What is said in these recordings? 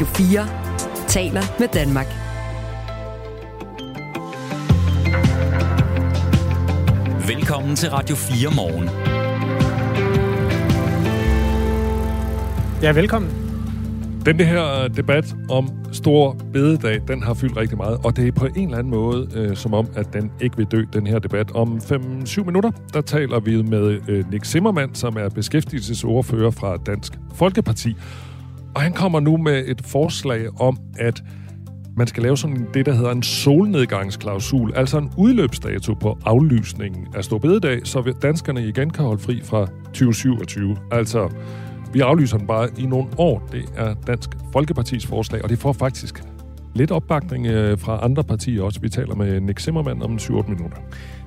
Radio 4 taler med Danmark. Velkommen til Radio 4 morgen. Ja, velkommen. Den her debat om stor bededag, den har fyldt rigtig meget, og det er på en eller anden måde øh, som om, at den ikke vil dø, den her debat. Om 5-7 minutter, der taler vi med øh, Nick Zimmermann, som er beskæftigelsesordfører fra Dansk Folkeparti. Og han kommer nu med et forslag om, at man skal lave sådan det, der hedder en solnedgangsklausul, altså en udløbsdato på aflysningen af Storbededag, så danskerne igen kan holde fri fra 2027. Altså, vi aflyser den bare i nogle år. Det er Dansk Folkepartis forslag, og det får faktisk lidt opbakning øh, fra andre partier også. Vi taler med Nick Zimmermann om 7-8 minutter.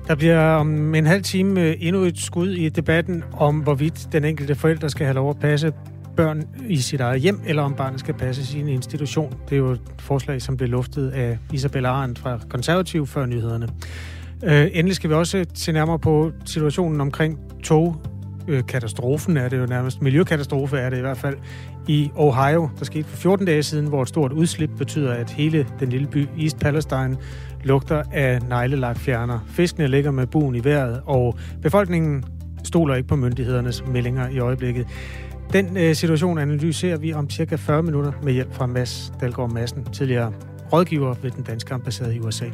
Der bliver om en halv time øh, endnu et skud i debatten om, hvorvidt den enkelte forælder skal have lov at passe børn i sit eget hjem, eller om barnet skal passe i en institution. Det er jo et forslag, som blev luftet af Isabella Arendt fra Konservativ før nyhederne. Øh, endelig skal vi også se nærmere på situationen omkring tog. Katastrofen er det jo nærmest. Miljøkatastrofe er det i hvert fald i Ohio. Der skete for 14 dage siden, hvor et stort udslip betyder, at hele den lille by East Palestine lugter af neglelakfjerner. Fiskene ligger med buen i vejret, og befolkningen stoler ikke på myndighedernes meldinger i øjeblikket. Den øh, situation analyserer vi om cirka 40 minutter med hjælp fra Mads Dalgaard Madsen, tidligere rådgiver ved den danske ambassade i USA.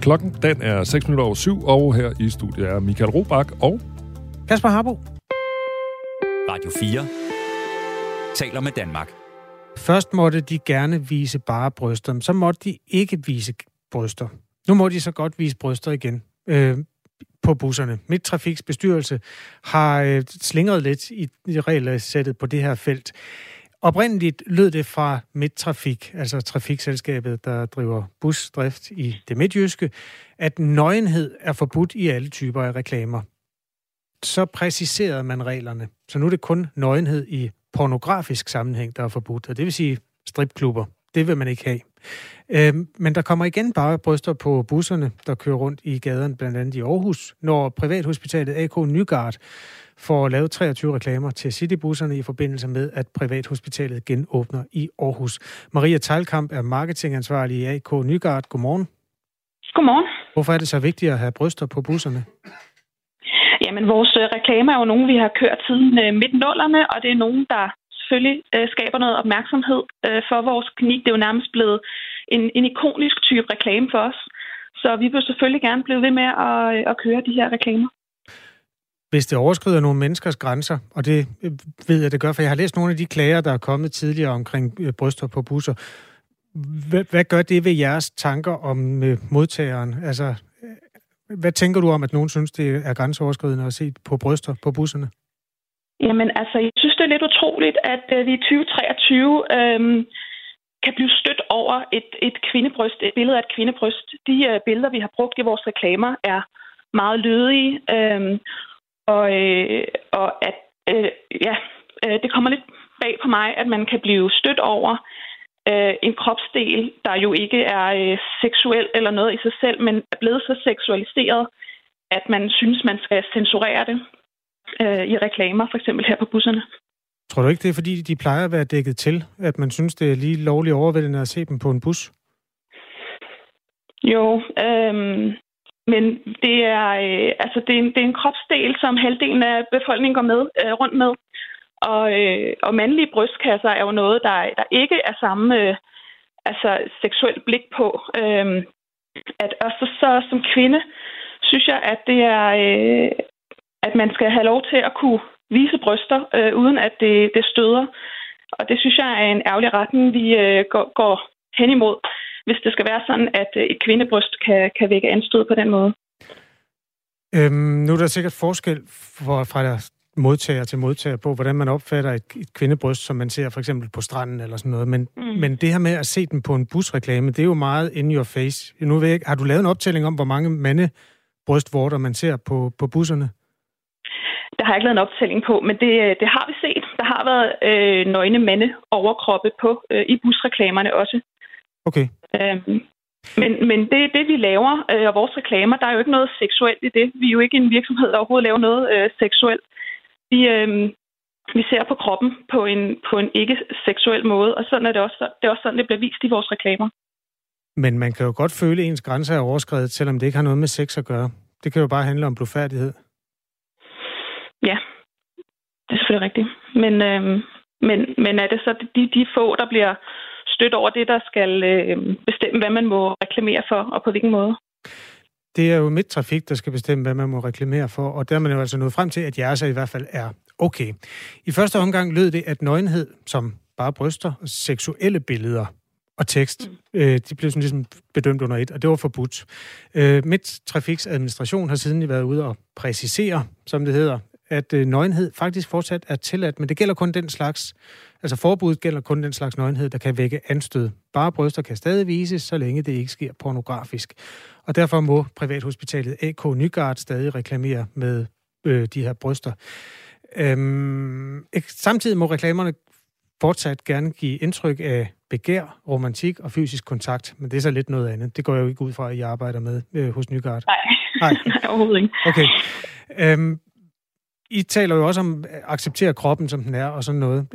Klokken den er 6 minutter over syv, og her i studiet er Michael Robach og Kasper Harbo. Radio 4 taler med Danmark. Først måtte de gerne vise bare bryster, så måtte de ikke vise bryster. Nu må de så godt vise bryster igen. Øh, på busserne. Midtrafiks bestyrelse har øh, slingret lidt i, i regelsættet på det her felt. Oprindeligt lød det fra Midtrafik, altså trafikselskabet, der driver busdrift i det midtjyske, at nøgenhed er forbudt i alle typer af reklamer. Så præciserede man reglerne. Så nu er det kun nøgenhed i pornografisk sammenhæng, der er forbudt, og det vil sige stripklubber. Det vil man ikke have. Øhm, men der kommer igen bare bryster på busserne, der kører rundt i gaden, blandt andet i Aarhus, når privathospitalet AK Nygard får lavet 23 reklamer til citybusserne i forbindelse med, at privathospitalet genåbner i Aarhus. Maria Teilkamp er marketingansvarlig i AK Nygard. Godmorgen. Godmorgen. Hvorfor er det så vigtigt at have bryster på busserne? Jamen, vores øh, reklamer er jo nogle, vi har kørt siden øh, midt-nullerne, og det er nogen, der selvfølgelig øh, skaber noget opmærksomhed øh, for vores klinik. Det er jo nærmest blevet en, en ikonisk type reklame for os. Så vi vil selvfølgelig gerne blive ved med at, øh, at køre de her reklamer. Hvis det overskrider nogle menneskers grænser, og det øh, ved jeg, det gør, for jeg har læst nogle af de klager, der er kommet tidligere omkring øh, bryster på busser. Hvad, hvad gør det ved jeres tanker om modtageren? Altså, hvad tænker du om, at nogen synes, det er grænseoverskridende at se på bryster på busserne? Jamen, altså, jeg synes, det er lidt utroligt, at øh, vi i 2023 øh, kan blive stødt over et, et kvindebryst, et billede af et kvindebryst. De øh, billeder, vi har brugt i vores reklamer, er meget lødige, øh, og, øh, og at, øh, ja, øh, det kommer lidt bag på mig, at man kan blive stødt over øh, en kropsdel, der jo ikke er øh, seksuel eller noget i sig selv, men er blevet så seksualiseret, at man synes, man skal censurere det øh, i reklamer, for eksempel her på busserne. Tror du ikke, det er fordi, de plejer at være dækket til, at man synes, det er lige lovligt overvældende at se dem på en bus? Jo, øhm, men det er, øh, altså det, er en, det er en kropsdel, som halvdelen af befolkningen går med øh, rundt med. Og, øh, og mandlige brystkasser er jo noget, der, der ikke er samme øh, altså seksuelt blik på. Øh, at også så som kvinde synes jeg, at det er, øh, at man skal have lov til at kunne vise bryster, øh, uden at det, det støder. Og det synes jeg er en ærgerlig retning, vi øh, går, går hen imod, hvis det skal være sådan, at øh, et kvindebryst kan, kan vække anstød på den måde. Øhm, nu er der sikkert forskel for, fra modtager til modtager på, hvordan man opfatter et, et kvindebryst, som man ser for eksempel på stranden eller sådan noget. Men, mm. men det her med at se den på en busreklame, det er jo meget in your face. Nu ved jeg, har du lavet en optælling om, hvor mange mandebrystvorter man ser på, på busserne? Der har jeg ikke lavet en optælling på, men det, det har vi set. Der har været øh, nøgne mande overkroppe på øh, i busreklamerne også. Okay. Øhm, men, men det, det, vi laver, øh, og vores reklamer, der er jo ikke noget seksuelt i det. Vi er jo ikke en virksomhed, der overhovedet laver noget øh, seksuelt. Vi, øh, vi ser på kroppen på en, på en ikke-seksuel måde, og sådan er det også, det er også sådan, det bliver vist i vores reklamer. Men man kan jo godt føle, at ens grænser er overskrevet, selvom det ikke har noget med sex at gøre. Det kan jo bare handle om blodfærdighed. Ja, det er selvfølgelig rigtigt. Men, øh, men, men er det så de, de få, der bliver stødt over det, der skal øh, bestemme, hvad man må reklamere for, og på hvilken måde? Det er jo midt trafik, der skal bestemme, hvad man må reklamere for, og der er man jo altså nået frem til, at jeres i hvert fald er okay. I første omgang lød det, at nøgenhed, som bare bryster, seksuelle billeder og tekst, mm. øh, de blev sådan ligesom bedømt under et, og det var forbudt. Øh, Midt Trafiks administration har siden været ude og præcisere, som det hedder, at øh, nøgenhed faktisk fortsat er tilladt, men det gælder kun den slags, altså forbuddet gælder kun den slags nøgenhed, der kan vække anstød. Bare bryster kan stadig vises, så længe det ikke sker pornografisk. Og derfor må privathospitalet AK Nygaard stadig reklamere med øh, de her bryster. Øhm, samtidig må reklamerne fortsat gerne give indtryk af begær, romantik og fysisk kontakt, men det er så lidt noget andet. Det går jeg jo ikke ud fra, at I arbejder med øh, hos Nygaard. Nej, Nej. Nej overhovedet ikke. Okay. Øhm, i taler jo også om at acceptere kroppen, som den er, og sådan noget.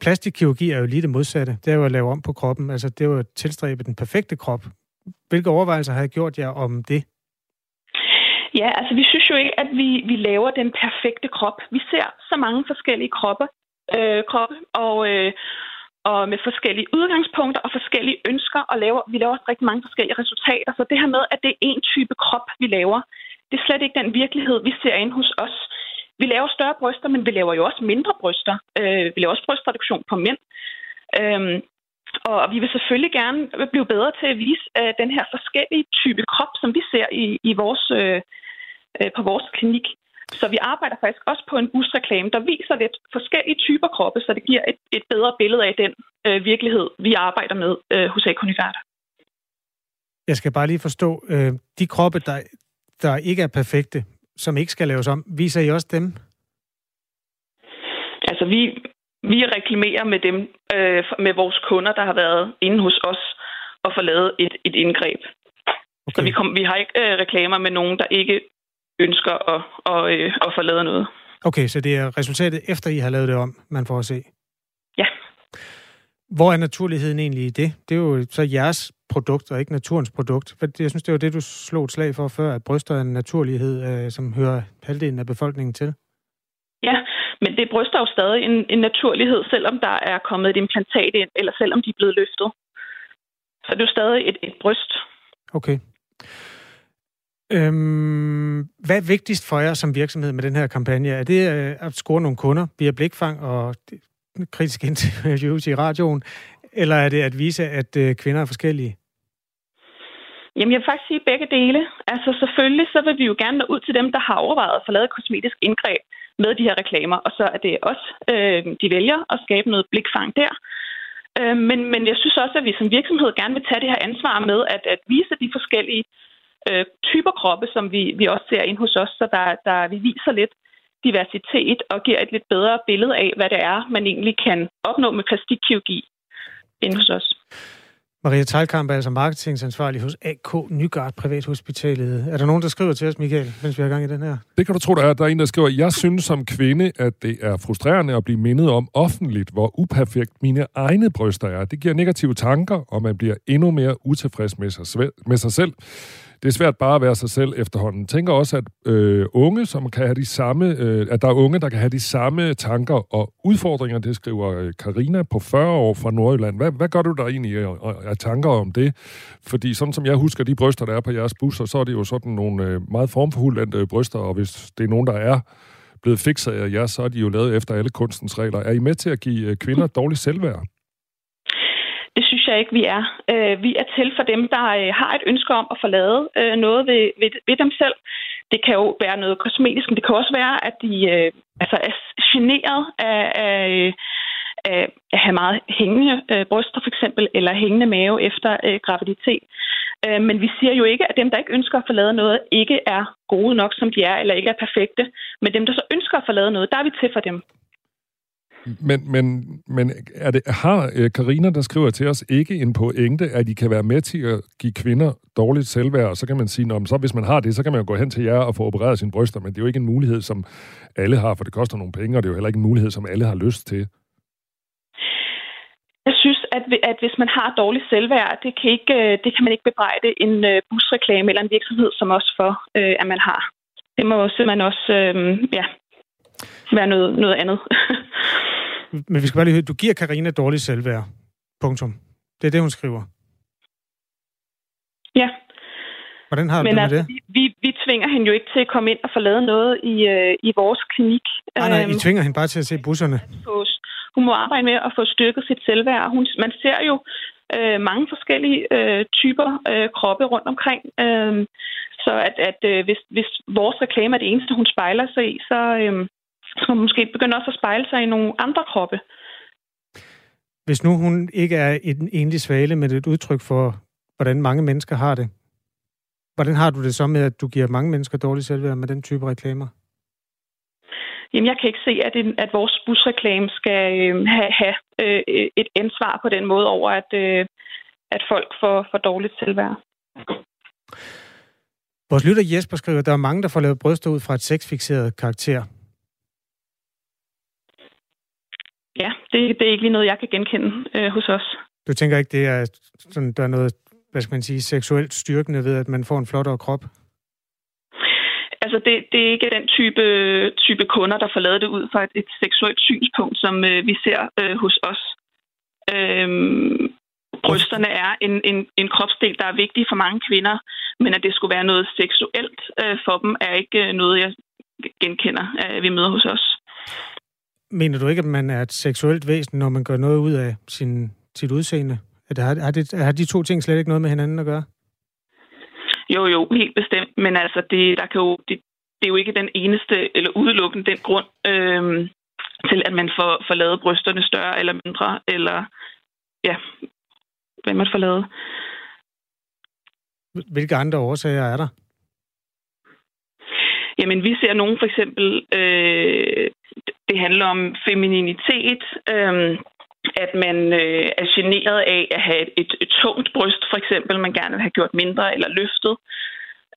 Plastikkirurgi er jo lige det modsatte. Det er jo at lave om på kroppen. Altså, det er jo at tilstræbe den perfekte krop. Hvilke overvejelser har I gjort jer om det? Ja, altså vi synes jo ikke, at vi, vi laver den perfekte krop. Vi ser så mange forskellige kroppe, øh, kroppe og, øh, og med forskellige udgangspunkter og forskellige ønsker, og laver, vi laver også rigtig mange forskellige resultater. Så det her med, at det er en type krop, vi laver, det er slet ikke den virkelighed, vi ser ind hos os. Vi laver større bryster, men vi laver jo også mindre bryster. Øh, vi laver også brystreduktion på mænd. Øh, og vi vil selvfølgelig gerne blive bedre til at vise øh, den her forskellige type krop, som vi ser i, i vores, øh, øh, på vores klinik. Så vi arbejder faktisk også på en busreklame, der viser lidt forskellige typer kroppe, så det giver et, et bedre billede af den øh, virkelighed, vi arbejder med øh, hos Akonivert. Jeg skal bare lige forstå, øh, de kroppe, der, der ikke er perfekte, som ikke skal laves om, viser I også dem? Altså, vi, vi reklamerer med dem, øh, med vores kunder, der har været inde hos os og få lavet et, et indgreb. Okay. Så vi, kom, vi har ikke øh, reklamer med nogen, der ikke ønsker at, og, øh, at få lavet noget. Okay, så det er resultatet efter, I har lavet det om, man får at se? Ja. Hvor er naturligheden egentlig i det? Det er jo så jeres produkt, og ikke naturens produkt. For jeg synes, det var det, du slog et slag for før, at bryster er en naturlighed, øh, som hører halvdelen af befolkningen til. Ja, men det bryster jo stadig en, en naturlighed, selvom der er kommet et implantat ind, eller selvom de er blevet løftet. Så det er jo stadig et, et bryst. Okay. Øhm, hvad er vigtigst for jer som virksomhed med den her kampagne? Er det øh, at score nogle kunder via blikfang og kritisk interviews i radioen, eller er det at vise, at øh, kvinder er forskellige? Jamen, jeg vil faktisk sige begge dele. Altså, selvfølgelig så vil vi jo gerne nå ud til dem, der har overvejet at få lavet kosmetisk indgreb med de her reklamer, og så er det også, øh, de vælger at skabe noget blikfang der. Øh, men, men jeg synes også, at vi som virksomhed gerne vil tage det her ansvar med at, at vise de forskellige øh, typer kroppe, som vi, vi også ser ind hos os, så der, der vi viser lidt diversitet og giver et lidt bedre billede af, hvad det er, man egentlig kan opnå med plastikkirurgi ind hos os. Maria Teilkamp er altså marketingansvarlig hos AK Nygaard Privathospitalet. Er der nogen, der skriver til os, Michael, mens vi har gang i den her? Det kan du tro, der er. Der er en, der skriver, jeg synes som kvinde, at det er frustrerende at blive mindet om offentligt, hvor uperfekt mine egne bryster er. Det giver negative tanker, og man bliver endnu mere utilfreds med sig, med sig selv det er svært bare at være sig selv efterhånden. Tænker også, at øh, unge, som kan have de samme, øh, at der er unge, der kan have de samme tanker og udfordringer, det skriver øh, Karina på 40 år fra Nordjylland. Hvad, hvad gør du der egentlig øh, af, af tanker om det? Fordi sådan som jeg husker de bryster, der er på jeres busser, så er det jo sådan nogle øh, meget formforhuldte øh, bryster, og hvis det er nogen, der er blevet fikset af jer, så er de jo lavet efter alle kunstens regler. Er I med til at give kvinder dårligt selvværd? Synes jeg ikke, vi er. Øh, vi er til for dem, der øh, har et ønske om at få lavet øh, noget ved, ved, ved dem selv. Det kan jo være noget kosmetisk, men det kan også være, at de øh, altså er generet af, af, af at have meget hængende øh, bryster for eksempel, eller hængende mave efter øh, graviditet. Øh, men vi siger jo ikke, at dem, der ikke ønsker at få lavet noget, ikke er gode nok, som de er, eller ikke er perfekte. Men dem, der så ønsker at få lavet noget, der er vi til for dem. Men, men, men er det, har øh, Karina der skriver til os, ikke en pointe, at I kan være med til at give kvinder dårligt selvværd, og så kan man sige, Nå, så hvis man har det, så kan man jo gå hen til jer og få opereret sine bryster, men det er jo ikke en mulighed, som alle har, for det koster nogle penge, og det er jo heller ikke en mulighed, som alle har lyst til. Jeg synes, at, at hvis man har dårligt selvværd, det kan, ikke, øh, det kan man ikke bebrejde en øh, busreklame eller en virksomhed som også for, øh, at man har. Det må simpelthen også øh, ja, være noget, noget andet. Men vi skal bare lige høre, du giver Karina dårligt selvværd. Punktum. Det er det, hun skriver. Ja. Hvordan har du Men det altså, med det? Vi, vi tvinger hende jo ikke til at komme ind og få lavet noget i, øh, i vores klinik. Nej, nej, I Øhm, tvinger hende bare til at se busserne. hun må arbejde med at få styrket sit selvværd. Hun, man ser jo øh, mange forskellige øh, typer øh, kroppe rundt omkring. Øh, så at, at øh, hvis, hvis vores reklame er det eneste, hun spejler sig i, så øh, hun måske begynde også at spejle sig i nogle andre kroppe. Hvis nu hun ikke er en enlig svale, men et udtryk for, hvordan mange mennesker har det, hvordan har du det så med, at du giver mange mennesker dårligt selvværd med den type reklamer? Jamen, jeg kan ikke se, at, en, at vores busreklame skal øh, have, have øh, et ansvar på den måde over, at, øh, at folk får, får dårligt selvværd. Vores lytter Jesper skriver, at der er mange, der får lavet bryster ud fra et sexfixeret karakter. Ja, det, det er ikke lige noget, jeg kan genkende øh, hos os. Du tænker ikke, det er sådan, der er noget, hvad skal man sige, seksuelt styrkende ved, at man får en flottere krop? Altså, det, det er ikke den type, type kunder, der får lavet det ud fra et, et seksuelt synspunkt, som øh, vi ser øh, hos os. Øhm, brysterne er en, en, en kropsdel, der er vigtig for mange kvinder, men at det skulle være noget seksuelt øh, for dem, er ikke øh, noget, jeg genkender, at vi møder hos os. Mener du ikke, at man er et seksuelt væsen, når man gør noget ud af sin, sit udseende? At har, har, det, har de to ting slet ikke noget med hinanden at gøre? Jo, jo, helt bestemt. Men altså, det, der kan jo, det, det er jo ikke den eneste, eller udelukkende den grund øhm, til, at man får, får lavet brysterne større eller mindre, eller ja, hvad man får lavet. Hvilke andre årsager er der? Jamen, vi ser nogen for eksempel, øh, det handler om femininitet, øh, at man øh, er generet af at have et, et, et tungt bryst, for eksempel, man gerne vil have gjort mindre eller løftet.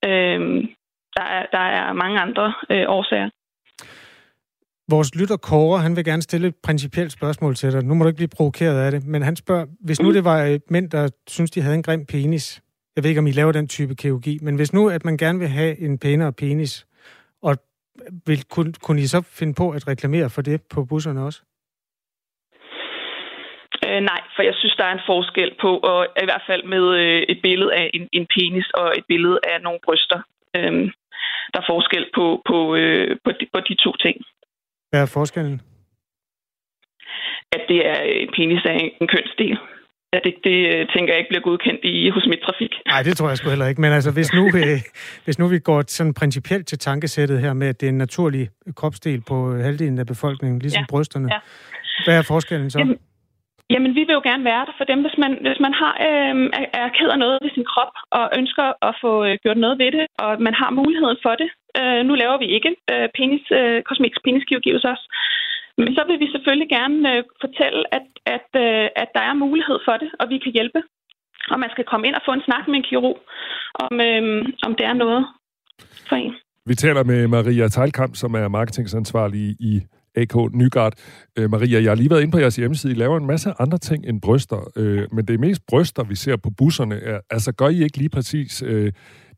Øh, der, er, der er mange andre øh, årsager. Vores lytter Kåre, han vil gerne stille et principielt spørgsmål til dig. Nu må du ikke blive provokeret af det, men han spørger, hvis nu det var øh, mænd, der synes, de havde en grim penis, jeg ved ikke, om I laver den type kirurgi, men hvis nu, at man gerne vil have en pænere penis, og vil, kunne, kunne I så finde på at reklamere for det på busserne også? Øh, nej, for jeg synes, der er en forskel på, og i hvert fald med øh, et billede af en, en penis og et billede af nogle bryster. Øh, der er forskel på, på, øh, på, de, på de to ting. Hvad er forskellen? At det er en penis af en, en kønsdel. At det, det øh, tænker jeg ikke bliver godkendt i hos Midtrafik. Nej, det tror jeg sgu heller ikke. Men altså, hvis nu, øh, hvis nu vi går sådan principielt til tankesættet her med, at det er en naturlig kropsdel på halvdelen af befolkningen, ligesom Ja, brysterne. ja. Hvad er forskellen så? Jamen, Jamen, vi vil jo gerne være der for dem, hvis man, hvis man har, øh, er, er ked af noget ved sin krop og ønsker at få øh, gjort noget ved det, og man har muligheden for det. Øh, nu laver vi ikke øh, penis, øh, kosmetisk peniskirurgi hos os, men så vil vi selvfølgelig gerne øh, fortælle, at, at, øh, at der er mulighed for det, og vi kan hjælpe. Og man skal komme ind og få en snak med en kirurg, om, øh, om det er noget for en. Vi taler med Maria Teilkamp, som er marketingansvarlig i AK Nygaard. Øh, Maria, jeg har lige været inde på jeres hjemmeside. I laver en masse andre ting end bryster, øh, men det er mest bryster, vi ser på busserne. Er, altså, gør I ikke lige præcis øh,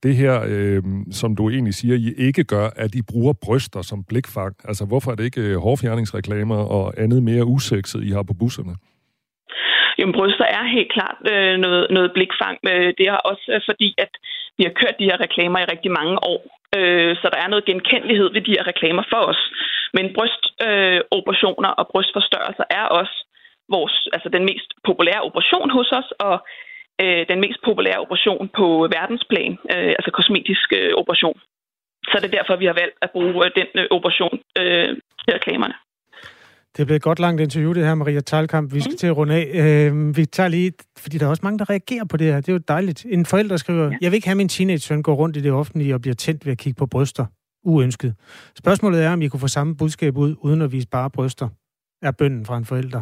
det her, øh, som du egentlig siger, I ikke gør, at I bruger bryster som blikfang? Altså, hvorfor er det ikke øh, hårfjerningsreklamer og andet mere usekset, I har på busserne? Jamen, bryster er helt klart øh, noget, noget blikfang. Øh, det er også øh, fordi, at vi har kørt de her reklamer i rigtig mange år. Øh, så der er noget genkendelighed ved de her reklamer for os. Men brystoperationer øh, og brystforstørrelser er også vores, altså den mest populære operation hos os, og øh, den mest populære operation på verdensplan, øh, altså kosmetisk øh, operation. Så det er derfor, vi har valgt at bruge øh, den øh, operation øh, til reklamerne. Det er blevet et godt langt interview, det her, Maria Talkamp. Vi skal til at runde af. Øh, vi tager lige, fordi der er også mange, der reagerer på det her. Det er jo dejligt. En forælder skriver, ja. jeg vil ikke have min teenage-søn gå rundt i det offentlige og bliver tændt ved at kigge på bryster. Uønsket. Spørgsmålet er, om I kunne få samme budskab ud, uden at vise bare bryster. er bønden fra en forælder.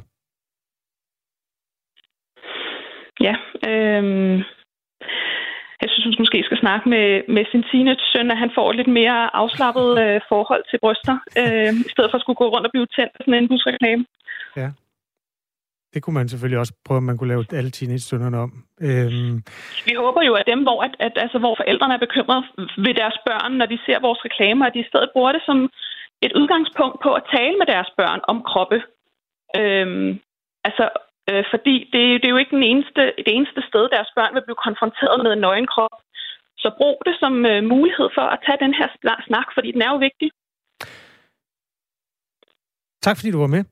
Ja, øh, jeg synes, hun måske skal snakke med, med sin teenage-søn, at han får et lidt mere afslappet øh, forhold til bryster, øh, i stedet for at skulle gå rundt og blive tændt af sådan en busreklame. Ja. Det kunne man selvfølgelig også prøve, at man kunne lave alle teenage-sønnerne om. Øhm. Vi håber jo, at dem, hvor, at, at, altså, hvor forældrene er bekymrede ved deres børn, når de ser vores reklamer, at de i stedet bruger det som et udgangspunkt på at tale med deres børn om kroppe. Øhm, altså, Øh, fordi det, det er jo ikke den eneste, det eneste sted, deres børn vil blive konfronteret med en nøgen krop. Så brug det som øh, mulighed for at tage den her snak, fordi den er jo vigtig. Tak fordi du var med.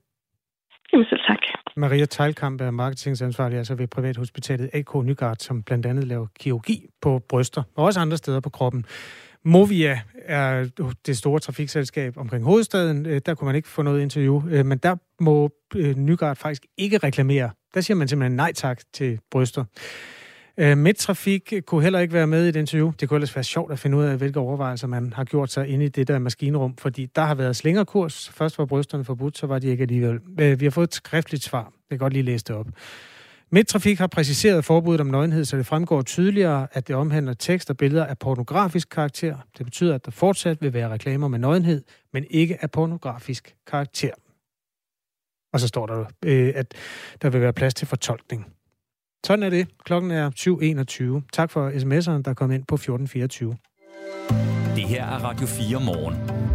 Jamen selv tak. Maria Teilkamp er marketingansvarlig altså ved Privathospitalet AK Nygaard, som blandt andet laver kirurgi på bryster og også andre steder på kroppen. Movia er det store trafikselskab omkring hovedstaden. Øh, der kunne man ikke få noget interview, øh, men der må øh, Nygaard faktisk ikke reklamere. Der siger man simpelthen nej tak til bryster. Medtrafik kunne heller ikke være med i et interview. Det kunne ellers være sjovt at finde ud af, hvilke overvejelser man har gjort sig inde i det der maskinrum, fordi der har været slingerkurs. Først var brysterne forbudt, så var de ikke alligevel. Vi har fået et skriftligt svar. Jeg kan godt lige læse det op. Midtrafik har præciseret forbuddet om nøgenhed, så det fremgår tydeligere, at det omhandler tekst og billeder af pornografisk karakter. Det betyder, at der fortsat vil være reklamer med nøgenhed, men ikke af pornografisk karakter. Og så står der, øh, at der vil være plads til fortolkning. Sådan er det. Klokken er 7.21. Tak for sms'eren, der kom ind på 1424. Det her er Radio 4 morgen.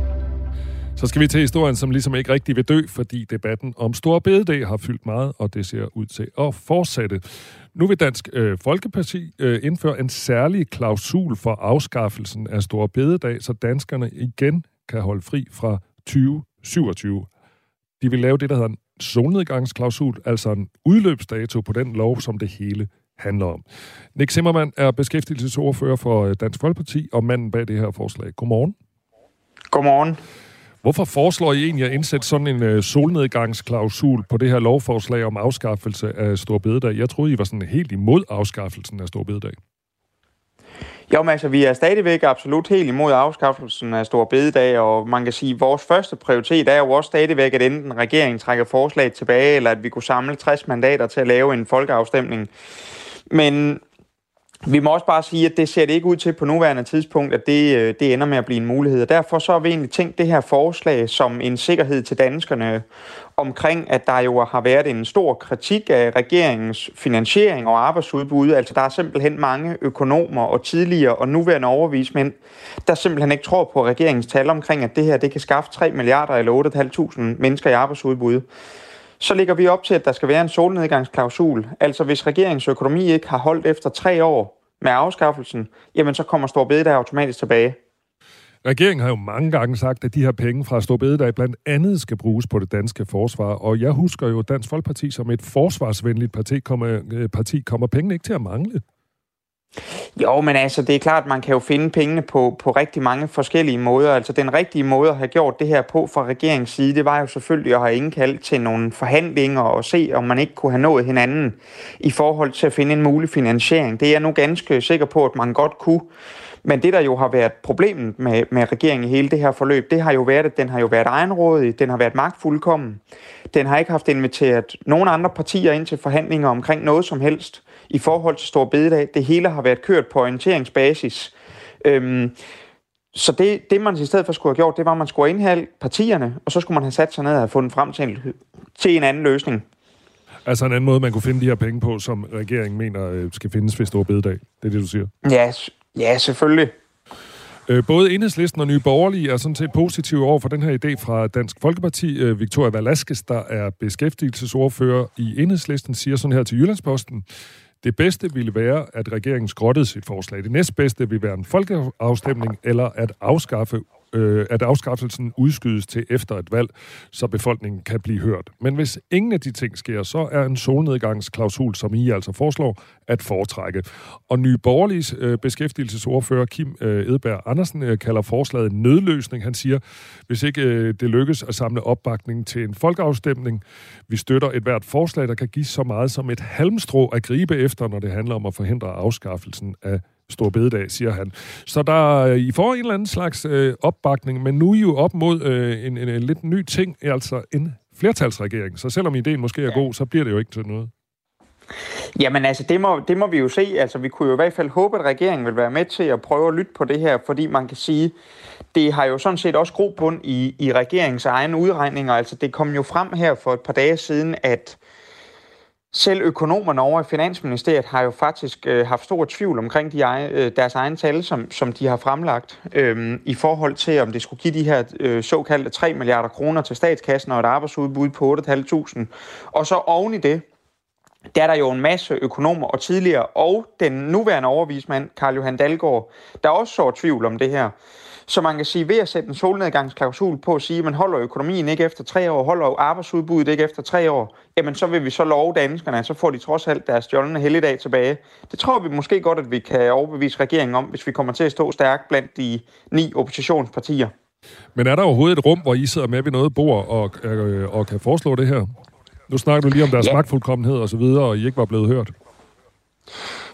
Så skal vi til historien, som ligesom ikke rigtig vil dø, fordi debatten om Store Bededag har fyldt meget, og det ser ud til at fortsætte. Nu vil Dansk øh, Folkeparti øh, indføre en særlig klausul for afskaffelsen af Store Bededag, så danskerne igen kan holde fri fra 2027. De vil lave det, der hedder en solnedgangsklausul, altså en udløbsdato på den lov, som det hele handler om. Nick Zimmermann er beskæftigelsesordfører for øh, Dansk Folkeparti og manden bag det her forslag. Godmorgen. Godmorgen. Hvorfor foreslår I egentlig at indsætte sådan en øh, solnedgangsklausul på det her lovforslag om afskaffelse af Storbededag? Jeg troede, I var sådan helt imod afskaffelsen af Storbededag. Jo, men altså, vi er stadigvæk absolut helt imod afskaffelsen af Stor Bededag, og man kan sige, at vores første prioritet er jo også stadigvæk, at enten regeringen trækker forslaget tilbage, eller at vi kunne samle 60 mandater til at lave en folkeafstemning. Men vi må også bare sige, at det ser det ikke ud til på nuværende tidspunkt, at det, øh, det ender med at blive en mulighed. Og derfor så har vi egentlig tænkt det her forslag som en sikkerhed til danskerne omkring, at der jo har været en stor kritik af regeringens finansiering og arbejdsudbud. Altså der er simpelthen mange økonomer og tidligere og nuværende overvismænd, der simpelthen ikke tror på regeringens tal omkring, at det her det kan skaffe 3 milliarder eller 8.500 mennesker i arbejdsudbud så ligger vi op til, at der skal være en solnedgangsklausul. Altså hvis regeringens økonomi ikke har holdt efter tre år med afskaffelsen, jamen så kommer Stor Bededag automatisk tilbage. Regeringen har jo mange gange sagt, at de her penge fra Stor Bededag blandt andet skal bruges på det danske forsvar. Og jeg husker jo Dansk Folkeparti som et forsvarsvenligt parti. Kommer, øh, parti. kommer pengene ikke til at mangle? Jo, men altså, det er klart, at man kan jo finde pengene på, på rigtig mange forskellige måder. Altså, den rigtige måde at have gjort det her på fra regeringens side, det var jo selvfølgelig at have indkaldt til nogle forhandlinger og se, om man ikke kunne have nået hinanden i forhold til at finde en mulig finansiering. Det er jeg nu ganske sikker på, at man godt kunne. Men det, der jo har været problemet med, med regeringen i hele det her forløb, det har jo været, at den har jo været egenrådig, den har været magtfuldkommen. Den har ikke haft inviteret nogen andre partier ind til forhandlinger omkring noget som helst i forhold til Stor Bededag. Det hele har været kørt på orienteringsbasis. Øhm, så det, det, man i stedet for skulle have gjort, det var, at man skulle indhalde partierne, og så skulle man have sat sig ned og have fundet frem til en, til en anden løsning. Altså en anden måde, man kunne finde de her penge på, som regeringen mener øh, skal findes ved Stor Bededag. Det er det, du siger? Ja, ja selvfølgelig. Øh, både Enhedslisten og Nye Borgerlige er sådan set positive over for den her idé fra Dansk Folkeparti. Øh, Victoria Velasquez, der er beskæftigelsesordfører i Enhedslisten, siger sådan her til Jyllandsposten. Det bedste ville være, at regeringen skrottede sit forslag. Det næstbedste ville være en folkeafstemning eller at afskaffe øh, at afskaffelsen udskydes til efter et valg, så befolkningen kan blive hørt. Men hvis ingen af de ting sker, så er en solnedgangsklausul, som I altså foreslår, at foretrække. Og Nye Borgerliges øh, beskæftigelsesordfører Kim øh, Edberg Andersen øh, kalder forslaget en nødløsning. Han siger, hvis ikke øh, det lykkes at samle opbakning til en folkeafstemning, vi støtter et hvert forslag, der kan give så meget som et halmstrå at gribe efter, når det handler om at forhindre afskaffelsen af Stor Bededag, siger han. Så der, I får en eller anden slags øh, opbakning, men nu er I jo op mod øh, en, en, en lidt ny ting, altså en flertalsregering. Så selvom ideen måske er ja. god, så bliver det jo ikke til noget. Jamen altså, det må, det må vi jo se. Altså, vi kunne jo i hvert fald håbe, at regeringen vil være med til at prøve at lytte på det her, fordi man kan sige, det har jo sådan set også grobund i, i regeringens egne udregninger. Altså, det kom jo frem her for et par dage siden, at selv økonomerne over i Finansministeriet har jo faktisk øh, haft stor tvivl omkring de øh, deres egne tal, som, som de har fremlagt, øh, i forhold til, om det skulle give de her øh, såkaldte 3 milliarder kroner til statskassen og et arbejdsudbud på 8.500. Og så oven i det, der er der jo en masse økonomer og tidligere, og den nuværende overvismand, Karl Johan Dalgaard, der også så tvivl om det her. Så man kan sige, ved at sætte en solnedgangsklausul på at sige, at man holder økonomien ikke efter tre år, holder arbejdsudbuddet ikke efter tre år, jamen så vil vi så love danskerne, så får de trods alt deres stjålne helligdag tilbage. Det tror vi måske godt, at vi kan overbevise regeringen om, hvis vi kommer til at stå stærkt blandt de ni oppositionspartier. Men er der overhovedet et rum, hvor I sidder med ved noget bord og, øh, og kan foreslå det her? Nu snakker du lige om deres ja. magtfuldkommenhed og så videre, og I ikke var blevet hørt.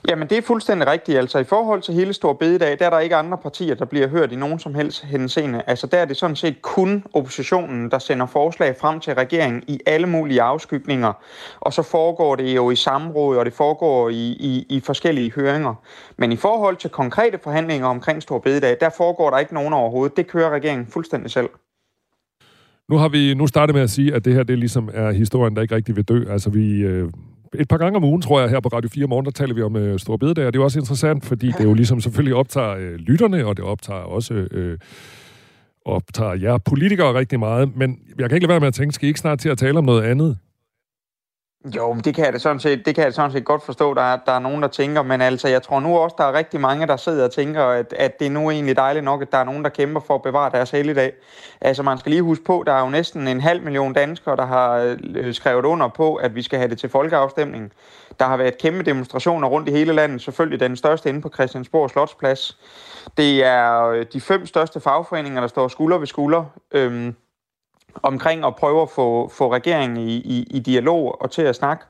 Jamen, det er fuldstændig rigtigt. Altså, i forhold til hele Stor Bededag, der er der ikke andre partier, der bliver hørt i nogen som helst henseende. Altså, der er det sådan set kun oppositionen, der sender forslag frem til regeringen i alle mulige afskygninger. Og så foregår det jo i samråd, og det foregår i, i, i forskellige høringer. Men i forhold til konkrete forhandlinger omkring Stor Bededag, der foregår der ikke nogen overhovedet. Det kører regeringen fuldstændig selv. Nu har vi nu startet med at sige, at det her det ligesom er historien, der ikke rigtig vil dø. Altså vi, øh, et par gange om ugen, tror jeg, her på Radio 4 morgen, der taler vi om øh, Store Bededag, og det er også interessant, fordi det jo ligesom selvfølgelig optager øh, lytterne, og det optager også øh, optager jer politikere rigtig meget. Men jeg kan ikke lade være med at tænke, skal I ikke snart til at tale om noget andet? Jo, men det kan jeg da sådan set, det kan jeg sådan set godt forstå, der er, der er nogen, der tænker, men altså, jeg tror nu også, der er rigtig mange, der sidder og tænker, at, at det er nu egentlig dejligt nok, at der er nogen, der kæmper for at bevare deres helligdag. Altså, man skal lige huske på, der er jo næsten en halv million danskere, der har øh, skrevet under på, at vi skal have det til folkeafstemning. Der har været kæmpe demonstrationer rundt i hele landet, selvfølgelig den største inde på Christiansborg Slotsplads. Det er øh, de fem største fagforeninger, der står skulder ved skulder. Øhm, omkring at prøve at få, få regeringen i, i, i dialog og til at snakke.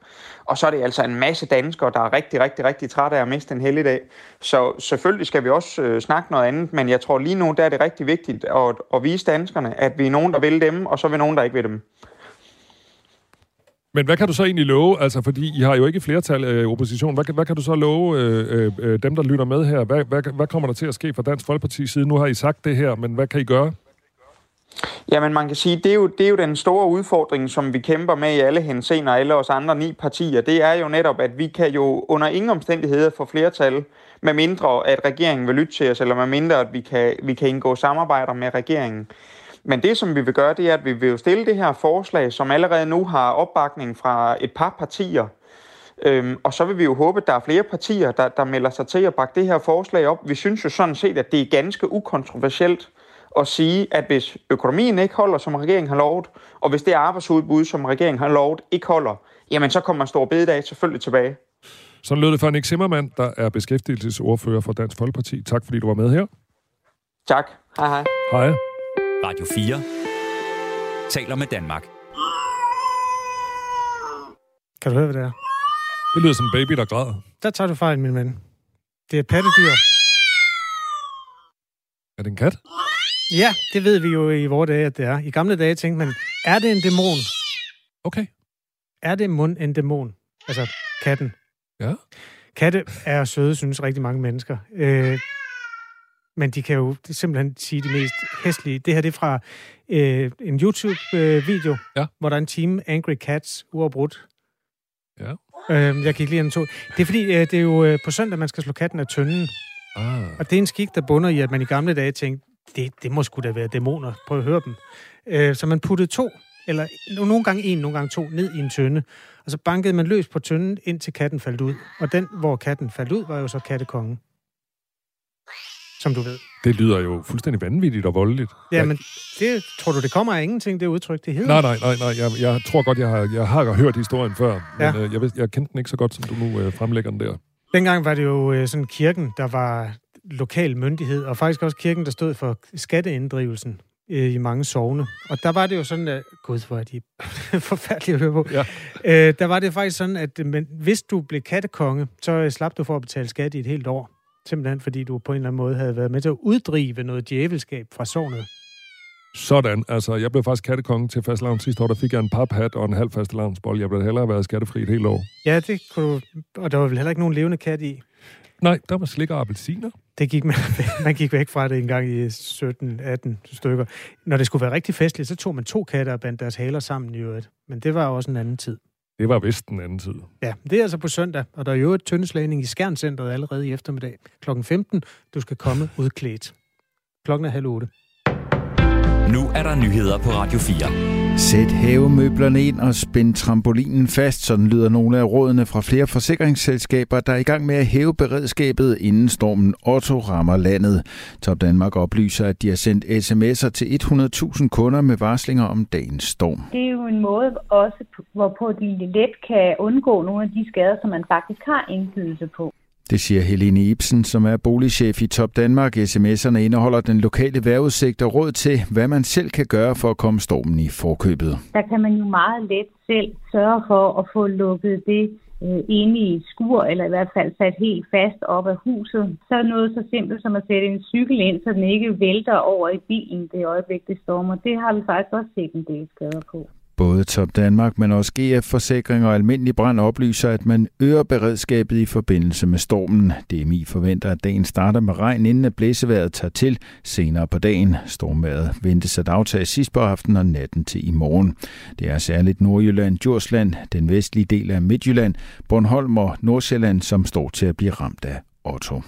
Og så er det altså en masse danskere, der er rigtig, rigtig, rigtig trætte af at miste en helligdag. Så selvfølgelig skal vi også øh, snakke noget andet, men jeg tror lige nu, der er det rigtig vigtigt at, at vise danskerne, at vi er nogen, der vil dem, og så er vi nogen, der ikke vil dem. Men hvad kan du så egentlig love? Altså, fordi I har jo ikke flertal øh, i øh, opposition. Hvad, hvad kan du så love øh, øh, øh, dem, der lytter med her? Hvad, hvad, hvad kommer der til at ske fra Dansk Folkeparti side? Nu har I sagt det her, men hvad kan I gøre? Jamen man kan sige, det er, jo, det er jo den store udfordring, som vi kæmper med i alle henseender, alle os andre ni partier. Det er jo netop, at vi kan jo under ingen omstændigheder få flertal, med mindre at regeringen vil lytte til os, eller med mindre at vi kan, vi kan indgå samarbejder med regeringen. Men det, som vi vil gøre, det er, at vi vil jo stille det her forslag, som allerede nu har opbakning fra et par partier. Øhm, og så vil vi jo håbe, at der er flere partier, der, der melder sig til at bakke det her forslag op. Vi synes jo sådan set, at det er ganske ukontroversielt at sige, at hvis økonomien ikke holder, som regeringen har lovet, og hvis det arbejdsudbud, som regeringen har lovet, ikke holder, jamen så kommer Stor Bededag selvfølgelig tilbage. Så lød det for Nick Zimmermann, der er beskæftigelsesordfører for Dansk Folkeparti. Tak fordi du var med her. Tak. Hej hej. Hej. Radio 4 taler med Danmark. Kan du høre, hvad det er? Det lyder som en baby, der græder. Der tager du fejl, min ven. Det er pattedyr. Er det en kat? Ja, det ved vi jo i vores dage, at det er. I gamle dage tænkte man, er det en dæmon? Okay. Er det mund en dæmon? Altså katten. Ja. Katte er søde, synes rigtig mange mennesker. Øh, men de kan jo simpelthen sige de mest hæstlige. Det her det er fra øh, en YouTube-video, øh, ja. hvor der er en team Angry Cats uafbrudt. Ja. Øh, jeg gik lige en to. Det er fordi, øh, det er jo øh, på søndag, man skal slå katten af tønden. Ah. Og det er en skik, der bunder i, at man i gamle dage tænkte, det, det må sgu da være dæmoner. Prøv at høre dem. Øh, så man puttede to, eller nogle gange en, nogle gange to, ned i en tønde. Og så bankede man løs på tønden, indtil katten faldt ud. Og den, hvor katten faldt ud, var jo så kattekongen. Som du ved. Det lyder jo fuldstændig vanvittigt og voldeligt. Ja, men det, tror du, det kommer af ingenting, det udtryk, det hedder? Nej, nej, nej, nej. Jeg, jeg tror godt, jeg har, jeg har hørt historien før, men Ja. øh, jeg, ved, jeg kendte den ikke så godt, som du nu øh, fremlægger den der. Dengang var det jo øh, sådan kirken, der var lokal myndighed, og faktisk også kirken, der stod for skatteinddrivelsen øh, i mange sovne. Og der var det jo sådan, at... Gud, hvor er de forfærdelige at høre på. Ja. Øh, der var det faktisk sådan, at men, hvis du blev kattekonge, så øh, slap du for at betale skat i et helt år. Simpelthen fordi du på en eller anden måde havde været med til at uddrive noget djævelskab fra sovnet. Sådan, altså, jeg blev faktisk kattekonge til fastelavn sidste år. Der fik jeg en paphat og en halv fastelavnsbold. Jeg blev hellere været skattefri et helt år. Ja, det kunne du... Og der var vel heller ikke nogen levende kat i? Nej, der var slik og appelsiner. Det gik man, man gik væk fra det en gang i 17-18 stykker. Når det skulle være rigtig festligt, så tog man to katte og bandt deres haler sammen i øvrigt. Men det var også en anden tid. Det var vist en anden tid. Ja, det er altså på søndag, og der er jo et tyndeslagning i Skærncenteret allerede i eftermiddag. Klokken 15. Du skal komme udklædt. Klokken er halv otte. Nu er der nyheder på Radio 4. Sæt havemøblerne ind og spænd trampolinen fast, sådan lyder nogle af rådene fra flere forsikringsselskaber, der er i gang med at hæve beredskabet, inden stormen Otto rammer landet. Top Danmark oplyser, at de har sendt sms'er til 100.000 kunder med varslinger om dagens storm. Det er jo en måde også, hvorpå de let kan undgå nogle af de skader, som man faktisk har indflydelse på. Det siger Helene Ibsen, som er boligchef i Top Danmark. SMS'erne indeholder den lokale vejrudsigt og råd til, hvad man selv kan gøre for at komme stormen i forkøbet. Der kan man jo meget let selv sørge for at få lukket det ind inde i et skur, eller i hvert fald sat helt fast op af huset. Så er noget så simpelt som at sætte en cykel ind, så den ikke vælter over i bilen det øjeblik, det stormer. Det har vi faktisk også set en del skader på. Både Top Danmark, men også GF Forsikring og Almindelig Brand oplyser, at man øger beredskabet i forbindelse med stormen. DMI forventer, at dagen starter med regn, inden at blæseværet tager til senere på dagen. Stormværet ventes at aftage sidst på aftenen og natten til i morgen. Det er særligt Nordjylland, Djursland, den vestlige del af Midtjylland, Bornholm og Nordsjælland, som står til at blive ramt af Otto.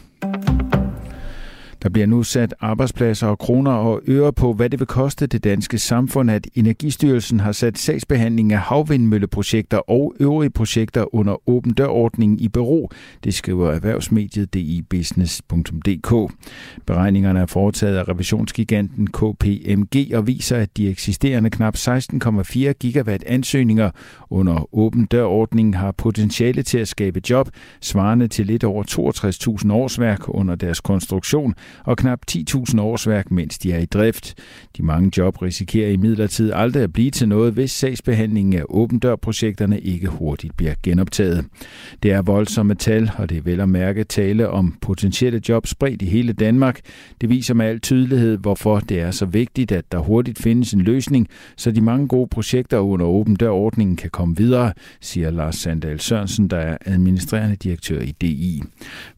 Der bliver nu sat arbejdspladser og kroner og øre på, hvad det vil koste det danske samfund, at Energistyrelsen har sat sagsbehandling af havvindmølleprojekter og øvrige projekter under åben dørordningen i bero. Det skriver erhvervsmediet dibusiness.dk. Beregningerne er foretaget af revisionsgiganten KPMG og viser, at de eksisterende knap 16,4 gigawatt ansøgninger under åben dørordningen har potentiale til at skabe job, svarende til lidt over 62.000 årsværk under deres konstruktion, og knap 10.000 årsværk, mens de er i drift. De mange job risikerer imidlertid aldrig at blive til noget, hvis sagsbehandlingen af åbendørprojekterne dør-projekterne ikke hurtigt bliver genoptaget. Det er voldsomme tal, og det er vel at mærke tale om potentielle job spredt i hele Danmark. Det viser med al tydelighed, hvorfor det er så vigtigt, at der hurtigt findes en løsning, så de mange gode projekter under åben dør-ordningen kan komme videre, siger Lars Sandal Sørensen, der er administrerende direktør i DI.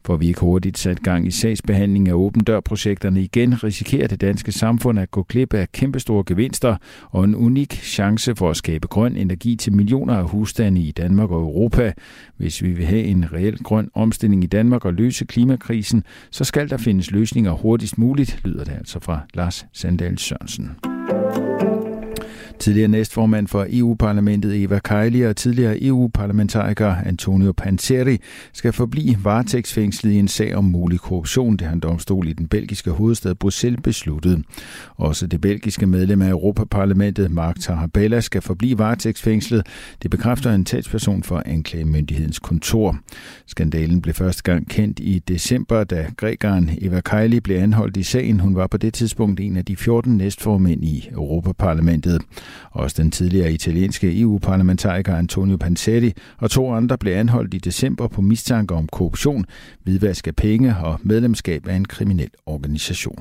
For vi ikke hurtigt sat gang i sagsbehandling af åben dør-projekterne igen, risikerer det danske samfund at gå glip af kæmpestore gevinster og en unik chance for at skabe grøn energi til millioner af husstande i Danmark og Europa. Hvis vi vil have en reel grøn omstilling i Danmark og løse klimakrisen, så skal der findes løsninger hurtigst muligt, lyder det altså fra Lars Sandal Sørensen. Tidligere næstformand for EU-parlamentet Eva Kaili og tidligere EU-parlamentariker Antonio Panzeri skal forblive varetægtsfængslet i en sag om mulig korruption, det har en domstol i den belgiske hovedstad Bruxelles besluttet. Også det belgiske medlem af Europaparlamentet, Mark Tarabella, skal forblive varetægtsfængslet. Det bekræfter en talsperson for anklagemyndighedens kontor. Skandalen blev første gang kendt i december, da grækeren Eva Kaili blev anholdt i sagen. Hun var på det tidspunkt en af de 14 næstformænd i Europaparlamentet. Også den tidligere italienske EU-parlamentariker Antonio Panzetti og to andre blev anholdt i december på mistanke om korruption, hvidvask af penge og medlemskab af en kriminel organisation.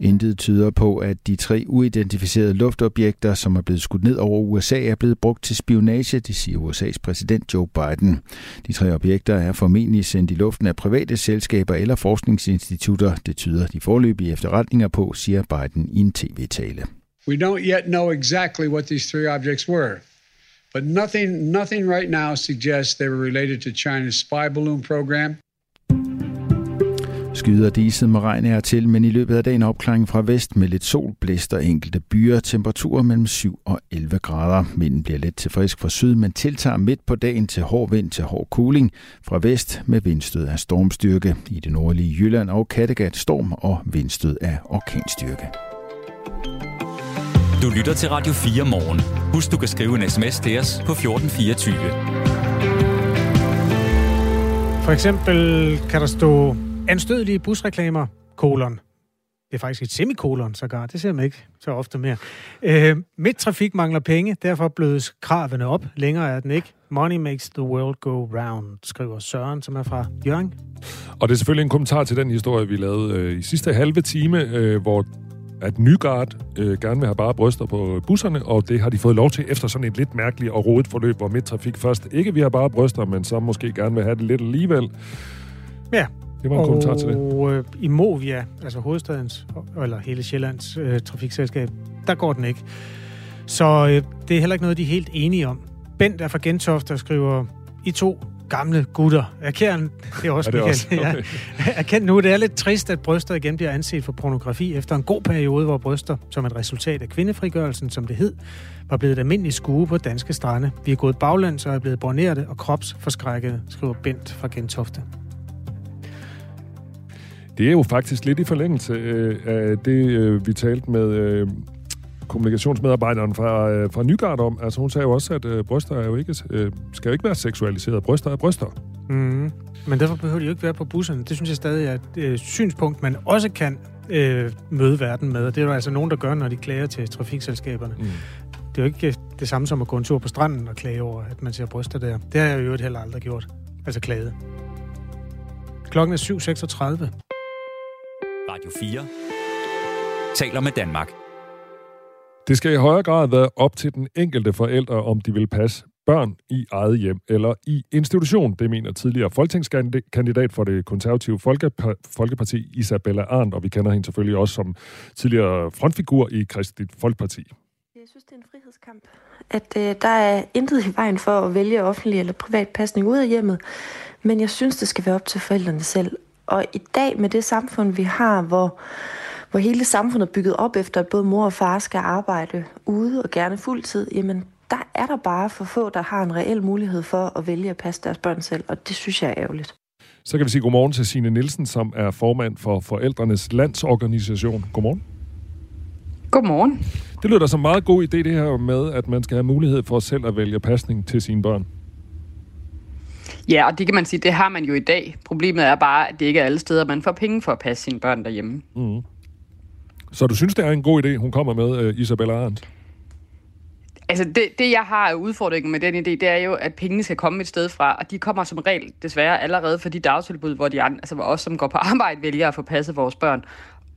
Intet tyder på, at de tre uidentificerede luftobjekter, som er blevet skudt ned over USA, er blevet brugt til spionage, det siger USA's præsident Joe Biden. De tre objekter er formentlig sendt i luften af private selskaber eller forskningsinstitutter. Det tyder de forløbige efterretninger på, siger Biden i en tv-tale. We don't yet know exactly what these three objects were, but nothing, nothing right now suggests they were related to China's spy balloon program. Skyder diset med regn er til, men i løbet af dagen opklaring fra vest med lidt sol, blæster enkelte byer, temperaturer mellem 7 og 11 grader. Vinden bliver let til frisk fra syd, men tiltager midt på dagen til hård vind til hård kuling fra vest med vindstød af stormstyrke. I det nordlige Jylland og Kattegat storm og vindstød af orkanstyrke. Du lytter til Radio 4 morgen. Husk, du kan skrive en sms til os på 1424. For eksempel kan der stå anstødelige busreklamer, kolon. Det er faktisk et semikolon, sågar. Det ser man ikke så ofte mere. Øh, midttrafik mangler penge, derfor blødes kravene op. Længere er den ikke. Money makes the world go round, skriver Søren, som er fra Jørgen. Og det er selvfølgelig en kommentar til den historie, vi lavede øh, i sidste halve time, øh, hvor at Nygaard øh, gerne vil have bare bryster på busserne, og det har de fået lov til efter sådan et lidt mærkeligt og rodet forløb, hvor Midtrafik først ikke vil have bare bryster, men så måske gerne vil have det lidt alligevel. Ja. Det var en og, kommentar til det. Og øh, i Movia, altså hovedstadens, eller hele Sjællands øh, trafikselskab, der går den ikke. Så øh, det er heller ikke noget, de er helt enige om. Bent er fra Gentofte og skriver, I to gamle gutter. Erkend, det er også, er det også? Okay. ja. Erkend nu, det er lidt trist, at bryster igen bliver anset for pornografi efter en god periode, hvor bryster, som et resultat af kvindefrigørelsen, som det hed, var blevet et almindeligt skue på danske strande. Vi er gået baglands og er blevet borneret og kropsforskrækket, skriver Bent fra Gentofte. Det er jo faktisk lidt i forlængelse øh, af det, øh, vi talte med øh, kommunikationsmedarbejderen fra, øh, fra Nygaard om. Altså hun sagde jo også, at øh, bryster er jo ikke, øh, skal jo ikke være seksualiseret. Bryster er bryster. Mm. Men derfor behøver de jo ikke være på busserne. Det synes jeg stadig er et øh, synspunkt, man også kan øh, møde verden med. Og det er jo altså nogen, der gør, når de klager til trafikselskaberne. Mm. Det er jo ikke det samme som at gå en tur på stranden og klage over, at man ser bryster der. Det har jeg jo heller aldrig gjort. Altså klaget. Klokken er 7.36. Radio 4 taler med Danmark. Det skal i højere grad være op til den enkelte forældre, om de vil passe børn i eget hjem eller i institution. Det mener tidligere folketingskandidat for det konservative Folkeparti, Isabella Arndt, og vi kender hende selvfølgelig også som tidligere frontfigur i Kristeligt Folkeparti. Jeg synes, det er en frihedskamp. At øh, der er intet i vejen for at vælge offentlig eller privat pasning ud af hjemmet, men jeg synes, det skal være op til forældrene selv. Og i dag med det samfund, vi har, hvor, hvor hele samfundet er bygget op efter, at både mor og far skal arbejde ude og gerne fuldtid, jamen der er der bare for få, der har en reel mulighed for at vælge at passe deres børn selv, og det synes jeg er ærgerligt. Så kan vi sige godmorgen til Signe Nielsen, som er formand for Forældrenes Landsorganisation. Godmorgen. Godmorgen. Det lyder som en meget god idé, det her med, at man skal have mulighed for selv at vælge pasning til sine børn. Ja, og det kan man sige, det har man jo i dag. Problemet er bare, at det ikke er alle steder, man får penge for at passe sine børn derhjemme. Mm. Så du synes, det er en god idé, hun kommer med, øh, Isabella Arendt? Altså, det, det jeg har udfordringen med den idé, det er jo, at pengene skal komme et sted fra, og de kommer som regel desværre allerede fra de dagtilbud, hvor de andre, altså hvor os, som går på arbejde, vælger at få passet vores børn.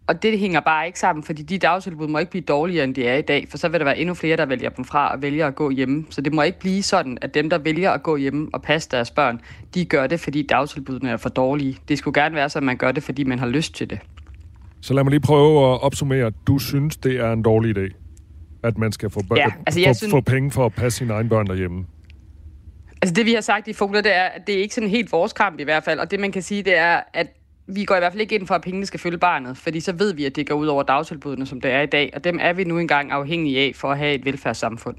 Og det hænger bare ikke sammen, fordi de dagtilbud må ikke blive dårligere, end de er i dag, for så vil der være endnu flere, der vælger dem fra og vælger at gå hjemme. Så det må ikke blive sådan, at dem, der vælger at gå hjemme og passe deres børn, de gør det, fordi dagtilbudene er for dårlige. Det skulle gerne være så, at man gør det, fordi man har lyst til det. Så lad mig lige prøve at opsummere. Du synes, det er en dårlig idé, at man skal få, ja, altså få, synes... få penge for at passe sine egne børn derhjemme? Altså det, vi har sagt i Fogler, det er, at det er ikke sådan helt vores kamp i hvert fald. Og det, man kan sige, det er, at vi går i hvert fald ikke ind for, at pengene skal følge barnet, fordi så ved vi, at det går ud over dagtilbudene, som det er i dag, og dem er vi nu engang afhængige af for at have et velfærdssamfund.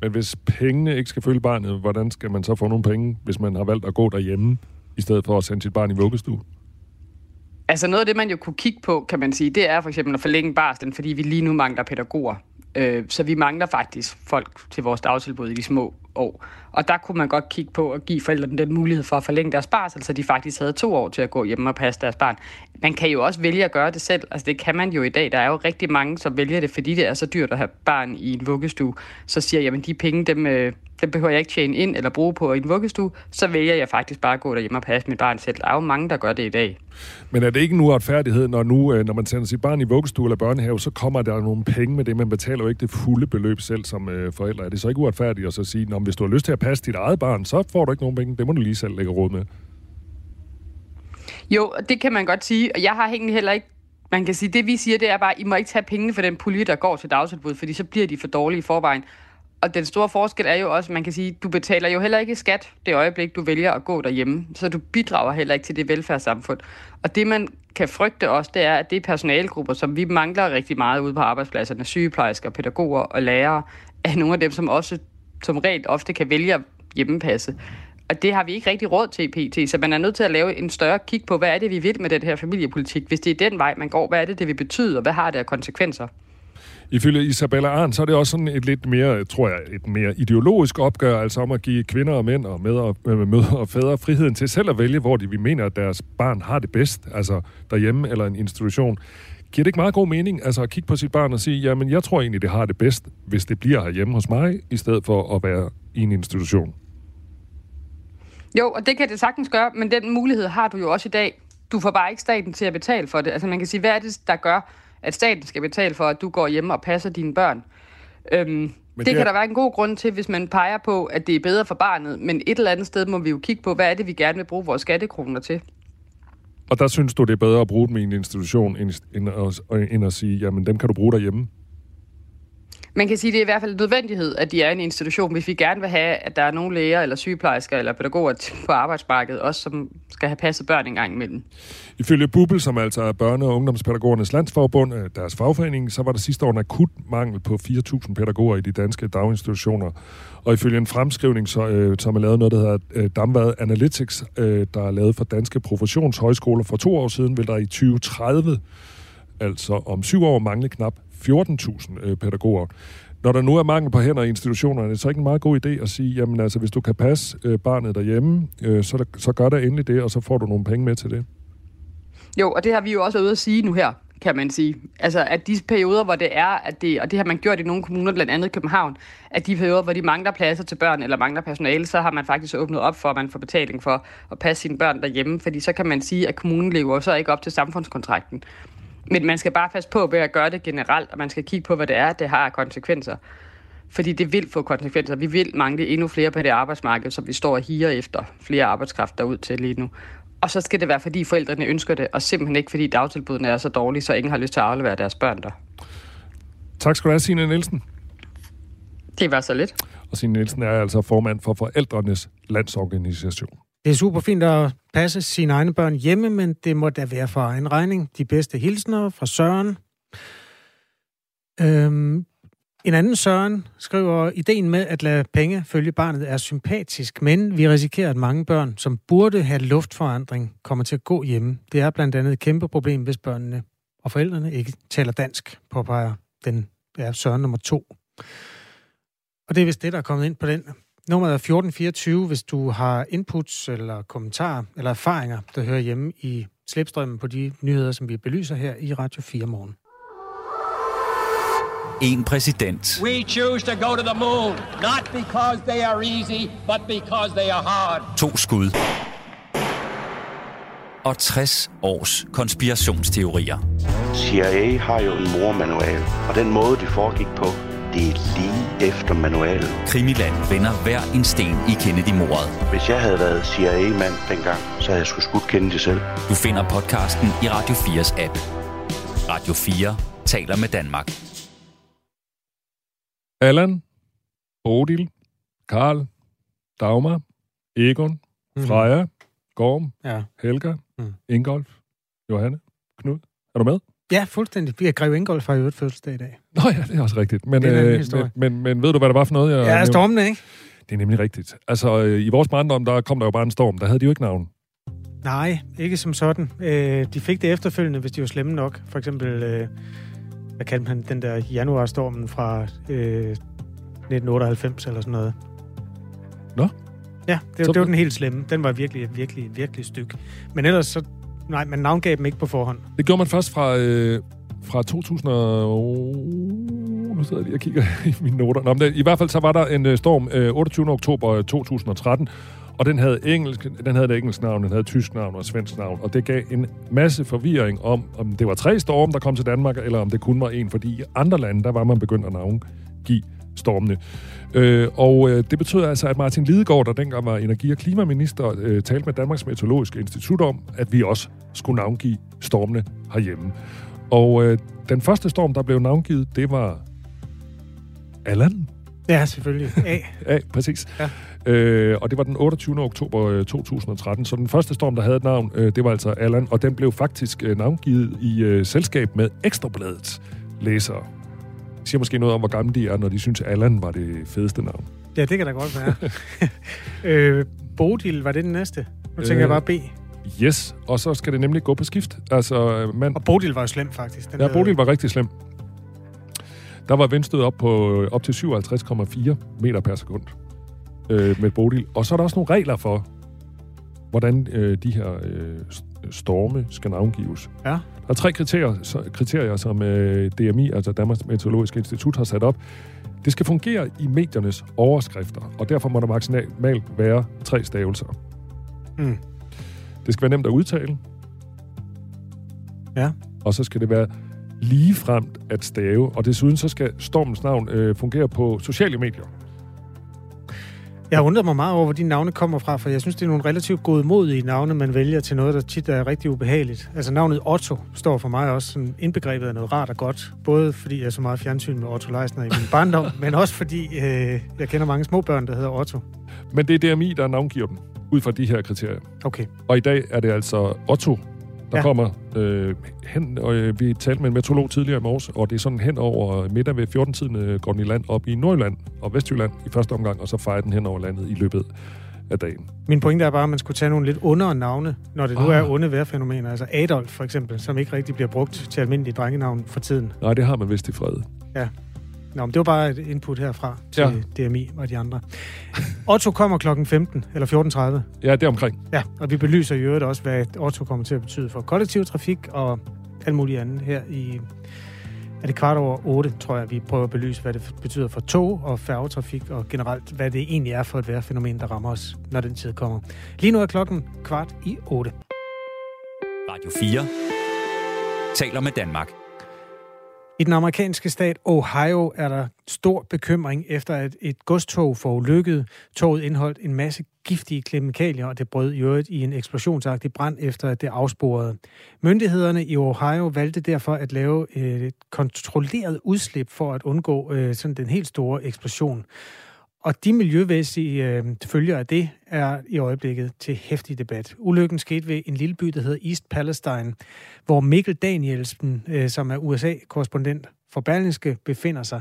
Men hvis pengene ikke skal følge barnet, hvordan skal man så få nogle penge, hvis man har valgt at gå derhjemme, i stedet for at sende sit barn i vuggestue? Altså noget af det, man jo kunne kigge på, kan man sige, det er for eksempel at forlænge barslen, fordi vi lige nu mangler pædagoger. Øh, så vi mangler faktisk folk til vores dagtilbud i de små år. Og der kunne man godt kigge på at give forældrene den mulighed for at forlænge deres barsel, så de faktisk havde to år til at gå hjem og passe deres barn. Man kan jo også vælge at gøre det selv. Altså det kan man jo i dag. Der er jo rigtig mange, som vælger det, fordi det er så dyrt at have barn i en vuggestue. Så siger jeg, at de penge, dem, øh, dem behøver jeg ikke tjene ind eller bruge på i en vuggestue. Så vælger jeg faktisk bare at gå derhjemme og passe mit barn selv. Der er jo mange, der gør det i dag. Men er det ikke en uretfærdighed, når nu, øh, når man sender sit barn i vuggestue eller børnehave, så kommer der nogle penge med det. Man betaler jo ikke det fulde beløb selv som øh, forældre. Er det så ikke uretfærdigt at så sige, at hvis du har lyst til at passe dit eget barn, så får du ikke nogen penge. Det må du lige selv lægge råd med. Jo, det kan man godt sige. Og jeg har egentlig heller ikke man kan sige, det vi siger, det er bare, I må ikke tage pengene for den pulje, der går til dagtilbud, fordi så bliver de for dårlige i forvejen. Og den store forskel er jo også, man kan sige, du betaler jo heller ikke skat det øjeblik, du vælger at gå derhjemme. Så du bidrager heller ikke til det velfærdssamfund. Og det, man kan frygte også, det er, at det er personalegrupper, som vi mangler rigtig meget ude på arbejdspladserne, sygeplejersker, pædagoger og lærere, er nogle af dem, som også som regel ofte kan vælge at hjemmepasse. Og det har vi ikke rigtig råd til i PT, så man er nødt til at lave en større kig på, hvad er det, vi vil med den her familiepolitik. Hvis det er den vej, man går, hvad er det, det vil betyde, og hvad har det af konsekvenser? Ifølge Isabella Arndt, så er det også sådan et lidt mere, tror jeg, et mere ideologisk opgør, altså om at give kvinder og mænd og mødre, øh, mødre og fædre friheden til selv at vælge, hvor de vi mener, at deres barn har det bedst, altså derhjemme eller en institution. Giver det ikke meget god mening altså at kigge på sit barn og sige, jamen jeg tror egentlig, det har det bedst, hvis det bliver herhjemme hos mig, i stedet for at være i en institution? Jo, og det kan det sagtens gøre, men den mulighed har du jo også i dag. Du får bare ikke staten til at betale for det. Altså man kan sige, hvad er det, der gør, at staten skal betale for, at du går hjemme og passer dine børn. Øhm, det, det det er- kan der være en god grund til, hvis man peger på, at det er bedre for barnet, men et eller andet sted må vi jo kigge på, hvad er det, vi gerne vil bruge vores skattekroner til. Og der synes du, det er bedre at bruge dem i en institution, end, end, at, end at sige, jamen dem kan du bruge derhjemme. Man kan sige, at det er i hvert fald en nødvendighed, at de er en institution, hvis vi gerne vil have, at der er nogle læger eller sygeplejersker eller pædagoger på arbejdsmarkedet, også som skal have passet børn en gang imellem. Ifølge Bubel, som altså er Børne- og Ungdomspædagogernes Landsforbund, øh, deres fagforening, så var der sidste år en akut mangel på 4.000 pædagoger i de danske daginstitutioner. Og ifølge en fremskrivning, så, øh, som er lavet noget, der hedder øh, Damvad Analytics, øh, der er lavet for danske professionshøjskoler for to år siden, vil der i 2030, altså om syv år, mangle knap 14.000 øh, pædagoger. Når der nu er mangel på hænder i institutionerne, er det så ikke en meget god idé at sige, jamen altså, hvis du kan passe øh, barnet derhjemme, øh, så, så gør der endelig det, og så får du nogle penge med til det. Jo, og det har vi jo også været ude at sige nu her, kan man sige. Altså, at de perioder, hvor det er, at det, og det har man gjort i nogle kommuner, blandt andet København, at de perioder, hvor de mangler pladser til børn eller mangler personale, så har man faktisk åbnet op for, at man får betaling for at passe sine børn derhjemme, fordi så kan man sige, at kommunen lever så ikke op til samfundskontrakten. Men man skal bare passe på ved at gøre det generelt, og man skal kigge på, hvad det er, det har af konsekvenser. Fordi det vil få konsekvenser. Vi vil mangle endnu flere på det arbejdsmarked, som vi står og higer efter flere arbejdskraft ud til lige nu. Og så skal det være, fordi forældrene ønsker det, og simpelthen ikke, fordi dagtilbudene er så dårlige, så ingen har lyst til at aflevere deres børn der. Tak skal du have, Signe Nielsen. Det var så lidt. Og Signe Nielsen er altså formand for Forældrenes Landsorganisation. Det er super fint at passe sine egne børn hjemme, men det må da være for egen regning. De bedste hilsner fra Søren. Øhm, en anden Søren skriver, ideen med at lade penge følge barnet er sympatisk, men vi risikerer, at mange børn, som burde have luftforandring, kommer til at gå hjemme. Det er blandt andet et kæmpe problem, hvis børnene og forældrene ikke taler dansk, påpeger den ja, Søren nummer to. Og det er vist det, der er kommet ind på den. Nummeret er 1424, hvis du har inputs eller kommentarer eller erfaringer, der hører hjemme i slipstrømmen på de nyheder, som vi belyser her i Radio 4 morgen. En præsident. We choose to go to the moon, not because they are easy, but because they are hard. To skud. Og 60 års konspirationsteorier. CIA har jo en mormanual, og den måde, de foregik på, det er lige efter manualen. Krimiland vender hver en sten i Kennedy-mordet. Hvis jeg havde været CIA-mand dengang, så havde jeg sgu skudt Kennedy selv. Du finder podcasten i Radio 4's app. Radio 4 taler med Danmark. Allan, Bodil, Karl, Dagmar, Egon, Freja, Gorm, Ja. Helga, Mm. Ingolf, Johanne, Knud. Er du med? Ja, fuldstændig. Vi har Greve Ingolf fra øvrigt fødselsdag i dag. Nå ja, det er også rigtigt. Men, Det er øh, men, men, men ved du, hvad det var for noget? Jeg Ja, nævnte? stormende, ikke? Det er nemlig rigtigt. Altså, øh, i vores barndom, der kom der jo bare en storm. Der havde de jo ikke navn. Nej, ikke som sådan. Øh, de fik det efterfølgende, hvis de var slemme nok. For eksempel, øh, hvad kaldte man den der januarstormen fra øh, 1998 eller sådan noget. Nå? Ja, det, Så- det var den helt slemme. Den var virkelig, virkelig, virkelig styg. Men ellers så... Nej, man navngav dem ikke på forhånd. Det gjorde man først fra, øh, fra 2000 og... Nu sidder jeg lige og kigger i mine noter. Nå, men det, I hvert fald så var der en øh, storm øh, 28. oktober øh, 2013, og den havde, engelsk, den havde et engelsk navn, den havde et tysk navn og et svensk navn, og det gav en masse forvirring om, om det var tre storme, der kom til Danmark, eller om det kun var en, fordi i andre lande, der var man begyndt at navngive stormene. Øh, og øh, det betød altså, at Martin Lidegaard, der dengang var energi- og klimaminister, øh, talte med Danmarks Meteorologiske Institut om, at vi også skulle navngive stormene herhjemme. Og øh, den første storm, der blev navngivet, det var Allan. Ja, selvfølgelig. A. Ja, præcis. Ja. Øh, og det var den 28. oktober øh, 2013. Så den første storm, der havde et navn, øh, det var altså Allan, og den blev faktisk øh, navngivet i øh, selskab med Ekstrabladets læsere. Siger måske noget om, hvor gamle de er, når de synes, Allan var det fedeste navn. Ja, det kan da godt være. øh, Bodil, var det den næste? Nu tænker Øh, jeg bare B. Yes, og så skal det nemlig gå på skift. Altså, øh, mand, Og Bodil var jo slem, faktisk. Den Ja, Bodil var rigtig slem. Der var vindstød op, på, op til 57,4 meter per sekund øh, med Bodil. Og så er der også nogle regler for, hvordan øh, de her øh, storme skal navngives. Ja. Der er tre kriterier, så, kriterier som øh, DMI, altså Danmarks Meteorologiske Institut, har sat op. Det skal fungere i mediernes overskrifter, og derfor må der maksimalt være tre stavelser. Mm. Det skal være nemt at udtale, Ja. og så skal det være ligefremt at stave, og desuden så skal stormens navn øh, fungere på sociale medier. Jeg har undret mig meget over, hvor de navne kommer fra, for jeg synes, det er nogle relativt godmodige navne, man vælger til noget, der tit er rigtig ubehageligt. Altså navnet Otto står for mig også sådan indbegrebet af noget rart og godt. Både fordi jeg så meget fjernsyn med Otto Leisner i min barndom, men også fordi øh, jeg kender mange små børn, der hedder Otto. Men det er DMI, der navngiver dem, ud fra de her kriterier. Okay. Og i dag er det altså Otto, der ja. kommer øh, hen, og øh, vi talte med en meteorolog tidligere i morges, og det er sådan hen over middag ved 14-tiden øh, går den i land op i Nordjylland og Vestjylland i første omgang, og så fejrer den hen over landet i løbet af dagen. Min pointe er bare, at man skulle tage nogle lidt under navne, når det nu ah. er onde vejrfænomener. Altså Adolf for eksempel, som ikke rigtig bliver brugt til almindelige drengenavn for tiden. Nej, det har man vist i fred. Ja. Nå, men det var bare et input herfra til ja. DMI og de andre. Otto kommer klokken 15, eller 14.30. Ja, det er omkring. Ja, og vi belyser i øvrigt også, hvad Otto kommer til at betyde for kollektiv trafik og alt muligt andet her i... Er det kvart over 8, tror jeg, vi prøver at belyse, hvad det betyder for tog og færgetrafik, og generelt, hvad det egentlig er for et vejrfænomen, der rammer os, når den tid kommer. Lige nu er klokken kvart i 8. Radio 4 taler med Danmark. I den amerikanske stat Ohio er der stor bekymring efter, at et godstog ulykket. Toget indholdt en masse giftige kemikalier, og det brød i øvrigt i en eksplosionsagtig brand, efter at det afsporede. Myndighederne i Ohio valgte derfor at lave øh, et kontrolleret udslip for at undgå øh, sådan den helt store eksplosion. Og de miljøvæssige øh, følger af det er i øjeblikket til hæftig debat. Ulykken skete ved en lille by, der hedder East Palestine, hvor Mikkel Danielsen, øh, som er USA-korrespondent for Berlingske, befinder sig.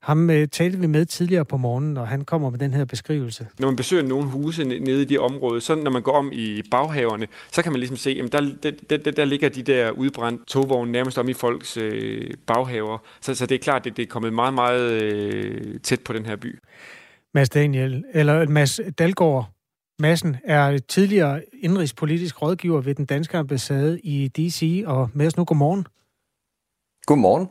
Ham øh, talte vi med tidligere på morgenen, og han kommer med den her beskrivelse. Når man besøger nogle huse nede i de områder, så når man går om i baghaverne, så kan man ligesom se, at der, der, der, der ligger de der udbrændte togvogne nærmest om i folks øh, baghaver. Så, så det er klart, at det er kommet meget, meget øh, tæt på den her by. Mads Daniel, eller Mads Dalgaard Madsen er tidligere indrigspolitisk rådgiver ved den danske ambassade i D.C. og med os nu. Godmorgen. Godmorgen.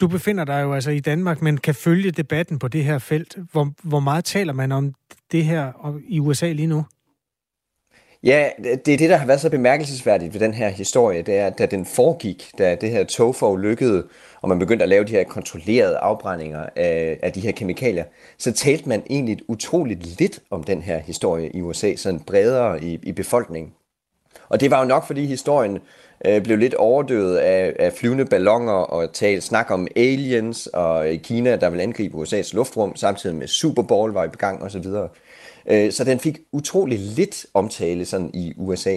Du befinder dig jo altså i Danmark, men kan følge debatten på det her felt. Hvor, hvor meget taler man om det her i USA lige nu? Ja, det er det, der har været så bemærkelsesværdigt ved den her historie, det er, at da den foregik, da det her tog forulykkede, og man begyndte at lave de her kontrollerede afbrændinger af, af de her kemikalier, så talte man egentlig utroligt lidt om den her historie i USA, sådan bredere i, i befolkningen. Og det var jo nok, fordi historien øh, blev lidt overdøvet af, af flyvende ballonger og tal, snak om aliens og Kina, der vil angribe USA's luftrum, samtidig med Super Bowl var i gang osv. Øh, så den fik utrolig lidt omtale sådan i USA.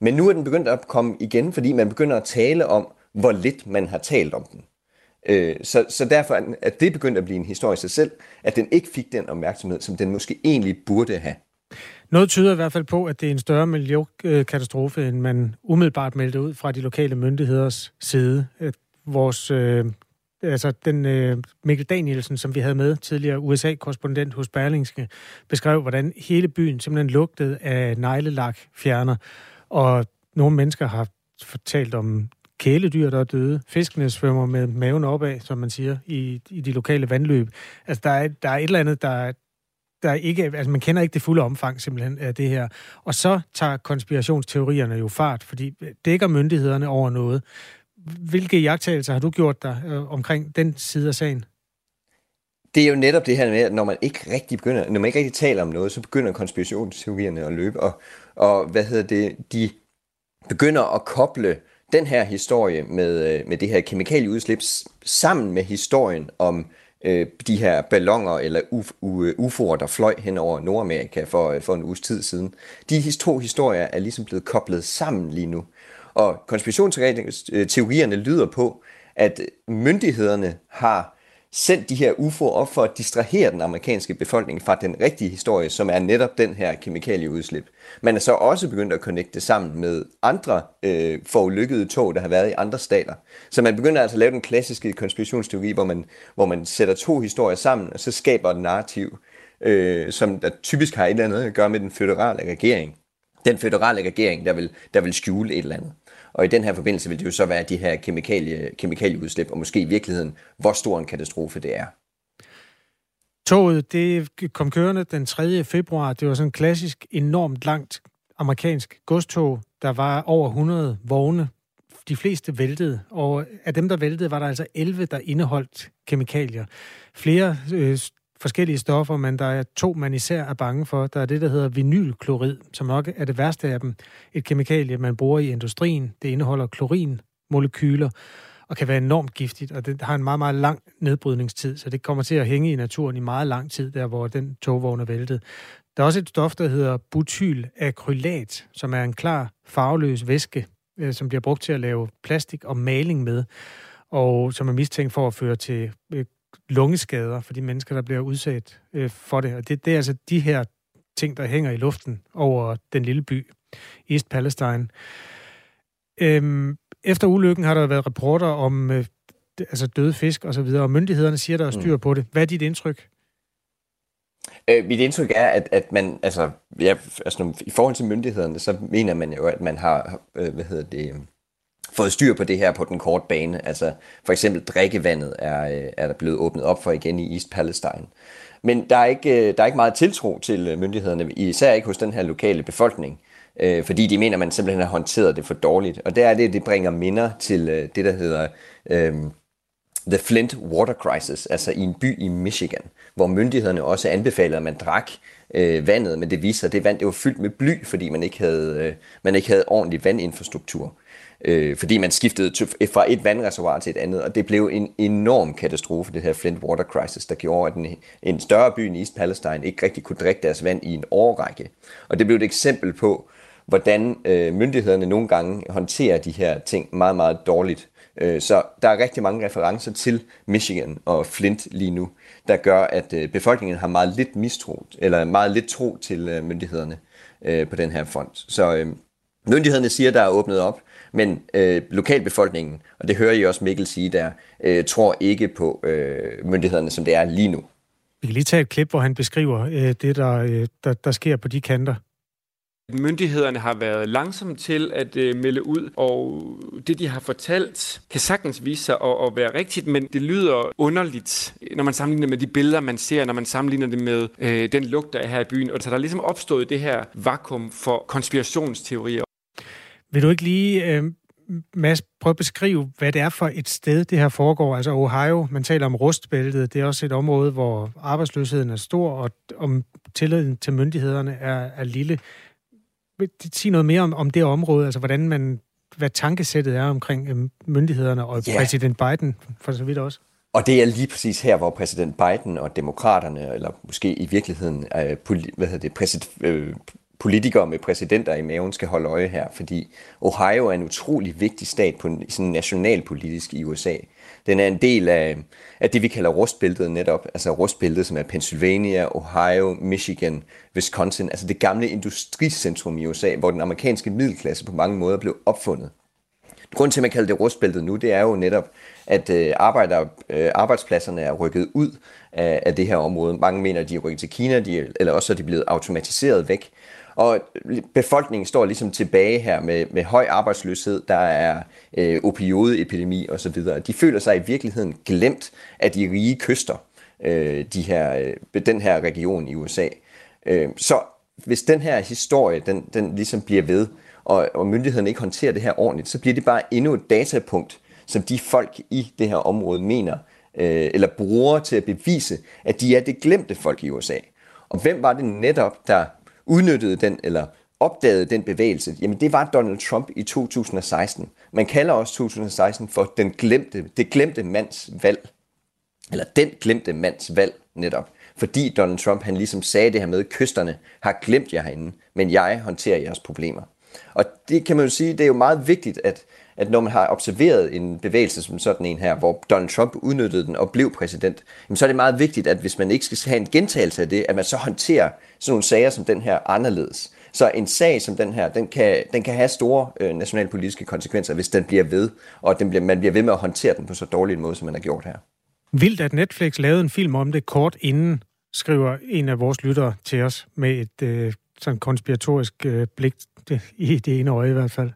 Men nu er den begyndt at komme igen, fordi man begynder at tale om, hvor lidt man har talt om den. Øh, så, så derfor er det begyndt at blive en historie i sig selv, at den ikke fik den opmærksomhed, som den måske egentlig burde have. Noget tyder i hvert fald på, at det er en større miljøkatastrofe, end man umiddelbart meldte ud fra de lokale myndigheders side. At vores, øh, altså den øh, Mikkel Danielsen, som vi havde med tidligere, USA-korrespondent hos Berlingske, beskrev, hvordan hele byen simpelthen lugtede af neglelak fjerner. Og nogle mennesker har fortalt om kæledyr, der er døde. Fiskene svømmer med maven opad, som man siger, i, i de lokale vandløb. Altså, der er, der er et eller andet, der, der ikke, altså man kender ikke det fulde omfang simpelthen af det her. Og så tager konspirationsteorierne jo fart, fordi dækker myndighederne over noget. Hvilke jagttagelser har du gjort dig øh, omkring den side af sagen? Det er jo netop det her med, at når man ikke rigtig begynder, når man ikke rigtig taler om noget, så begynder konspirationsteorierne at løbe, og, og hvad hedder det, de begynder at koble den her historie med, øh, med det her kemikalieudslip sammen med historien om øh, de her ballonger eller UFO'er, øh, der fløj hen over Nordamerika for, øh, for en uges tid siden. De to historier er ligesom blevet koblet sammen lige nu. Og konspirationsteorierne lyder på, at myndighederne har sendt de her UFO'er op for at distrahere den amerikanske befolkning fra den rigtige historie, som er netop den her kemikalieudslip. Man er så også begyndt at connecte sammen med andre øh, forulykkede tog, der har været i andre stater. Så man begynder altså at lave den klassiske konspirationsteori, hvor man, hvor man sætter to historier sammen, og så skaber et narrativ, øh, som der typisk har et eller andet at gøre med den føderale regering. Den føderale regering, der vil, der vil skjule et eller andet. Og i den her forbindelse vil det jo så være de her kemikalie, kemikalieudslip, og måske i virkeligheden, hvor stor en katastrofe det er. Toget, det kom kørende den 3. februar. Det var sådan en klassisk, enormt langt amerikansk godstog. Der var over 100 vogne de fleste væltede, og af dem, der væltede, var der altså 11, der indeholdt kemikalier. Flere øh, forskellige stoffer, men der er to, man især er bange for. Der er det, der hedder vinylklorid, som nok er det værste af dem. Et kemikalie, man bruger i industrien. Det indeholder klorinmolekyler og kan være enormt giftigt, og det har en meget, meget lang nedbrydningstid, så det kommer til at hænge i naturen i meget lang tid, der hvor den togvogn er væltet. Der er også et stof, der hedder butylakrylat, som er en klar, farveløs væske, øh, som bliver brugt til at lave plastik og maling med, og som er mistænkt for at føre til øh, lungeskader for de mennesker, der bliver udsat øh, for det. Og det, det er altså de her ting, der hænger i luften over den lille by, East Palestine. Øhm, efter ulykken har der været rapporter om øh, altså døde fisk og så videre, og myndighederne siger, der er styr mm. på det. Hvad er dit indtryk? Øh, mit indtryk er, at, at man, altså, ja, altså, i forhold til myndighederne, så mener man jo, at man har, øh, hvad hedder det, fået styr på det her på den korte bane. Altså, for eksempel drikkevandet er, øh, er der blevet åbnet op for igen i East Palestine. Men der er ikke, øh, der er ikke meget tiltro til øh, myndighederne, især ikke hos den her lokale befolkning, øh, fordi de mener, at man simpelthen har håndteret det for dårligt. Og der er det, det bringer minder til øh, det, der hedder øh, The Flint Water Crisis, altså i en by i Michigan, hvor myndighederne også anbefalede, at man drak øh, vandet, men det viser sig, at det vand det var fyldt med bly, fordi man ikke havde, øh, man ikke havde ordentlig vandinfrastruktur. Øh, fordi man skiftede til, fra et vandreservoir til et andet, og det blev en enorm katastrofe, det her Flint Water Crisis, der gjorde, at en, en større by i East Palestine ikke rigtig kunne drikke deres vand i en årrække. Og det blev et eksempel på, hvordan øh, myndighederne nogle gange håndterer de her ting meget, meget dårligt. Øh, så der er rigtig mange referencer til Michigan og Flint lige nu, der gør, at øh, befolkningen har meget lidt mistro, eller meget lidt tro til øh, myndighederne øh, på den her front. Så øh, myndighederne siger, der er åbnet op, men øh, lokalbefolkningen, og det hører I også Mikkel sige der, øh, tror ikke på øh, myndighederne, som det er lige nu. Vi kan lige tage et klip, hvor han beskriver øh, det, der, øh, der, der sker på de kanter. Myndighederne har været langsomme til at øh, melde ud, og det, de har fortalt, kan sagtens vise sig at, at være rigtigt, men det lyder underligt, når man sammenligner med de billeder, man ser, når man sammenligner det med øh, den lugt, der er her i byen. Og så der er ligesom opstået det her vakuum for konspirationsteorier. Vil du ikke lige, øh, Mads, prøve at beskrive, hvad det er for et sted, det her foregår? Altså Ohio, man taler om rustbæltet, det er også et område, hvor arbejdsløsheden er stor, og om tilliden til myndighederne er, er lille. Vil sige noget mere om, om det område, altså hvordan man, hvad tankesættet er omkring øh, myndighederne og yeah. præsident Biden, for så vidt også? Og det er lige præcis her, hvor præsident Biden og demokraterne, eller måske i virkeligheden øh, hvad hedder det, præsident, øh, politikere med præsidenter i maven skal holde øje her, fordi Ohio er en utrolig vigtig stat på sådan nationalpolitisk i USA. Den er en del af, af det, vi kalder rustbæltet netop, altså rustbæltet, som er Pennsylvania, Ohio, Michigan, Wisconsin, altså det gamle industricentrum i USA, hvor den amerikanske middelklasse på mange måder blev opfundet. Grunden til, at man kalder det rustbæltet nu, det er jo netop, at øh, arbejder, øh, arbejdspladserne er rykket ud af, af det her område. Mange mener, at de er rykket til Kina, de, eller også er de blevet automatiseret væk. Og befolkningen står ligesom tilbage her med, med høj arbejdsløshed, der er øh, opioidepidemi osv. De føler sig i virkeligheden glemt af de rige kyster, øh, de her, øh, den her region i USA. Øh, så hvis den her historie, den, den ligesom bliver ved, og, og myndighederne ikke håndterer det her ordentligt, så bliver det bare endnu et datapunkt, som de folk i det her område mener, øh, eller bruger til at bevise, at de er det glemte folk i USA. Og hvem var det netop, der udnyttede den, eller opdagede den bevægelse, jamen det var Donald Trump i 2016. Man kalder også 2016 for den glemte, det glemte mands valg. Eller den glemte mands valg netop. Fordi Donald Trump han ligesom sagde det her med, kysterne har glemt jer herinde, men jeg håndterer jeres problemer. Og det kan man jo sige, det er jo meget vigtigt, at, at når man har observeret en bevægelse som sådan en her, hvor Donald Trump udnyttede den og blev præsident, jamen så er det meget vigtigt, at hvis man ikke skal have en gentagelse af det, at man så håndterer sådan nogle sager som den her anderledes. Så en sag som den her, den kan, den kan have store øh, nationalpolitiske konsekvenser, hvis den bliver ved, og den bliver, man bliver ved med at håndtere den på så dårlig en måde, som man har gjort her. Vildt, at Netflix lavede en film om det kort inden, skriver en af vores lyttere til os, med et øh, sådan konspiratorisk øh, blik i det ene øje i hvert fald.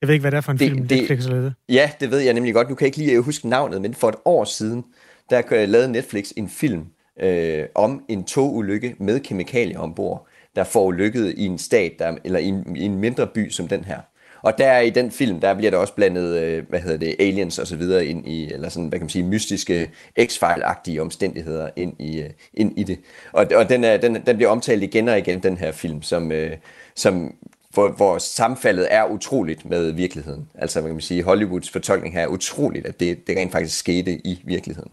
Jeg ved ikke, hvad det er for en det, film, det, Netflix har lavet. Ja, det ved jeg nemlig godt. Nu kan jeg ikke lige huske navnet, men for et år siden, der lavede Netflix en film øh, om en togulykke med kemikalier ombord, der får lykket i en stat, der, eller i en, i en mindre by som den her. Og der i den film, der bliver der også blandet, øh, hvad hedder det, aliens og så videre ind i, eller sådan, hvad kan man sige, mystiske, X-File-agtige omstændigheder ind i, øh, ind i det. Og, og den, er, den, den bliver omtalt igen og igen, den her film, som, øh, som hvor, hvor sammenfaldet er utroligt med virkeligheden. Altså, man kan sige, Hollywoods fortolkning her er utroligt, at det, det rent faktisk skete i virkeligheden.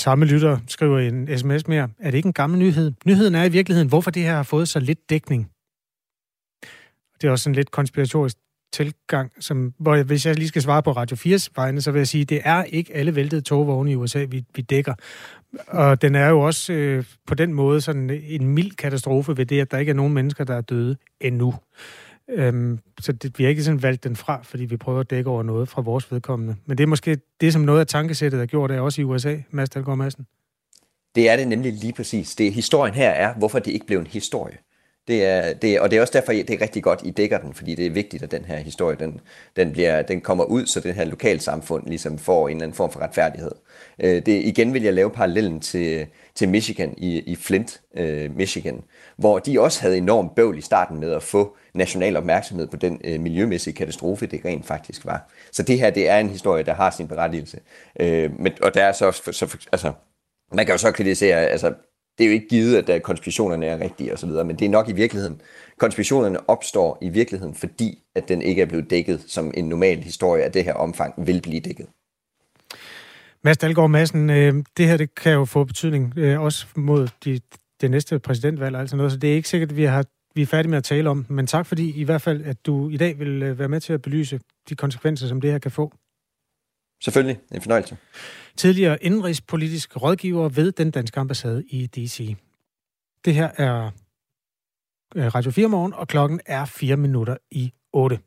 Samme lytter skriver en sms mere. Er det ikke en gammel nyhed? Nyheden er i virkeligheden, hvorfor det her har fået så lidt dækning. Det er også en lidt konspiratorisk tilgang, som, hvor hvis jeg lige skal svare på Radio 4's vegne, så vil jeg sige, at det er ikke alle væltede togvogne i USA, vi, vi dækker. Og den er jo også øh, på den måde sådan en mild katastrofe ved det, at der ikke er nogen mennesker, der er døde endnu. Øhm, så det, vi har ikke sådan valgt den fra, fordi vi prøver at dække over noget fra vores vedkommende. Men det er måske det, som noget af tankesættet er gjort af også i USA, Mads Dahlgaard Madsen. Det er det nemlig lige præcis. Det, historien her er, hvorfor det ikke blev en historie. Det er, det, og det er også derfor, det er rigtig godt, I dækker den, fordi det er vigtigt, at den her historie, den, den, bliver, den kommer ud, så den her lokalsamfund ligesom får en eller anden form for retfærdighed. Øh, det, igen vil jeg lave parallellen til, til Michigan, i, i Flint, øh, Michigan, hvor de også havde enormt bøvl i starten med at få national opmærksomhed på den øh, miljømæssige katastrofe, det rent faktisk var. Så det her, det er en historie, der har sin berettigelse. Øh, men, og der er så, så altså, man kan jo så kritisere, altså, det er jo ikke givet, at konspirationerne er rigtige osv., men det er nok i virkeligheden. Konspirationerne opstår i virkeligheden, fordi at den ikke er blevet dækket, som en normal historie af det her omfang vil blive dækket. Mads Dahlgaard Madsen, øh, det her det kan jo få betydning øh, også mod de, det næste præsidentvalg og alt sådan noget, så det er ikke sikkert, at vi, har, vi er færdige med at tale om men tak fordi i hvert fald, at du i dag vil øh, være med til at belyse de konsekvenser, som det her kan få. Selvfølgelig, en fornøjelse. Tidligere indrigspolitisk rådgiver ved den danske ambassade i D.C. Det her er Radio 4 morgen, og klokken er 4 minutter i 8.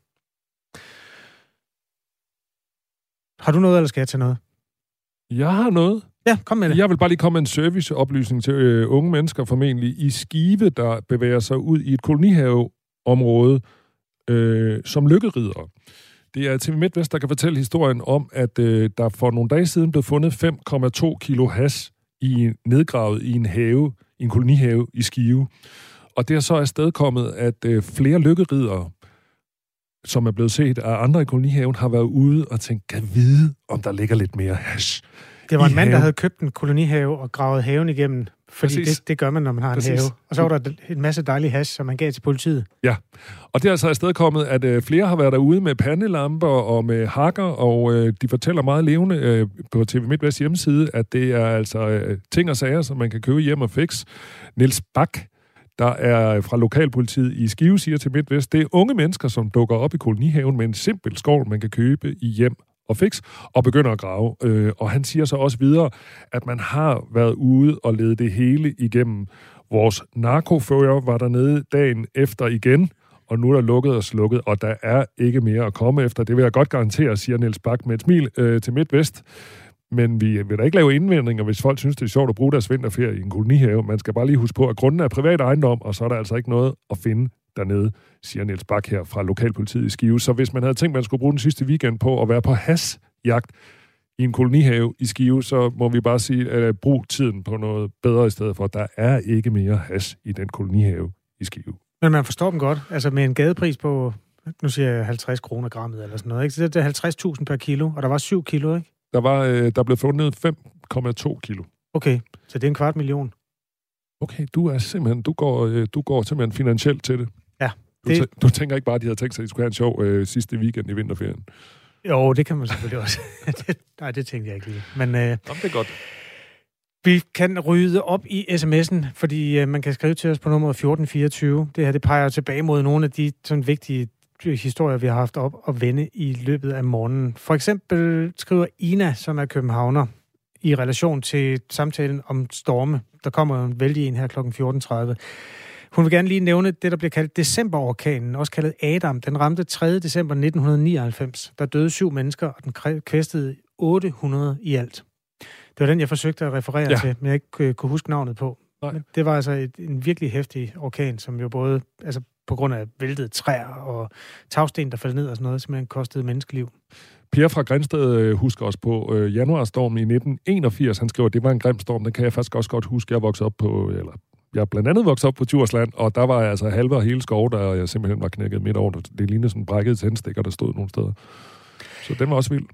Har du noget, eller skal jeg tage noget? Jeg har noget. Ja, kom med det. Jeg vil bare lige komme med en serviceoplysning til øh, unge mennesker formentlig i Skive, der bevæger sig ud i et kolonihaveområde øh, som lykkerider. Det er TV MidtVest, der kan fortælle historien om, at øh, der for nogle dage siden blev fundet 5,2 kilo has i nedgravet i en have, i en kolonihave i Skive. Og det er så afstedkommet, at øh, flere lykkerider, som er blevet set af andre i kolonihaven, har været ude og tænkt, kan vide, om der ligger lidt mere hash. Det var en mand, haven. der havde købt en kolonihave og gravet haven igennem, fordi det, det gør man, når man har Præcis. en have. Og så var der en masse dejlig hash, som man gav til politiet. Ja, og det er altså afstedkommet, at øh, flere har været derude med pandelamper og med hakker, og øh, de fortæller meget levende øh, på TV MidtVest hjemmeside, at det er altså øh, ting og sager, som man kan købe hjem og fix. Niels Bak, der er fra lokalpolitiet i Skive, siger til MidtVest, det er unge mennesker, som dukker op i kolonihaven med en simpel skål, man kan købe i hjem og fix, og begynder at grave. Øh, og han siger så også videre, at man har været ude og lede det hele igennem. Vores narkofører var dernede dagen efter igen, og nu er der lukket og slukket, og der er ikke mere at komme efter. Det vil jeg godt garantere, siger Niels Bak med et smil øh, til MidtVest. Men vi vil da ikke lave indvendinger, hvis folk synes, det er sjovt at bruge deres vinterferie i en kolonihave. Man skal bare lige huske på, at grunden er privat ejendom, og så er der altså ikke noget at finde dernede, siger Niels Bak her fra Lokalpolitiet i Skive. Så hvis man havde tænkt, man skulle bruge den sidste weekend på at være på hasjagt i en kolonihave i Skive, så må vi bare sige, at brug tiden på noget bedre i stedet for. Der er ikke mere has i den kolonihave i Skive. Men man forstår dem godt. Altså med en gadepris på, nu siger jeg 50 kroner grammet eller sådan noget. Ikke? Så det er 50.000 per kilo, og der var 7 kilo, ikke? Der, var, øh, der blev fundet 5,2 kilo. Okay, så det er en kvart million. Okay, du er simpelthen, du går, øh, du går simpelthen finansielt til det. Ja. Det... Du, du tænker ikke bare, at de havde tænkt sig, at de skulle have en sjov øh, sidste weekend i vinterferien? Jo, det kan man selvfølgelig også. det, nej, det tænkte jeg ikke lige. Men, øh, Jamen, det er godt. Vi kan rydde op i sms'en, fordi øh, man kan skrive til os på nummer 1424. Det her det peger tilbage mod nogle af de sådan vigtige historier, vi har haft op og vende i løbet af morgenen. For eksempel skriver Ina, som er københavner, i relation til samtalen om storme. Der kommer en vældig en her kl. 14.30. Hun vil gerne lige nævne det, der bliver kaldt decemberorkanen, også kaldet Adam. Den ramte 3. december 1999. Der døde syv mennesker, og den kvæstede 800 i alt. Det var den, jeg forsøgte at referere ja. til, men jeg ikke kunne huske navnet på. Nej. Men det var altså et, en virkelig hæftig orkan, som jo både altså på grund af væltede træer og tagsten, der faldt ned og sådan noget, simpelthen kostede menneskeliv. Pierre fra Grænsted øh, husker også på øh, januarstormen i 1981. Han skriver, at det var en grim storm. Den kan jeg faktisk også godt huske. Jeg voksede op på, eller jeg blandt andet voksede op på Djursland, og der var jeg altså halve og hele skov, der jeg simpelthen var knækket midt over. Det lignede sådan brækket tændstikker, der stod nogle steder. Så den var også vild.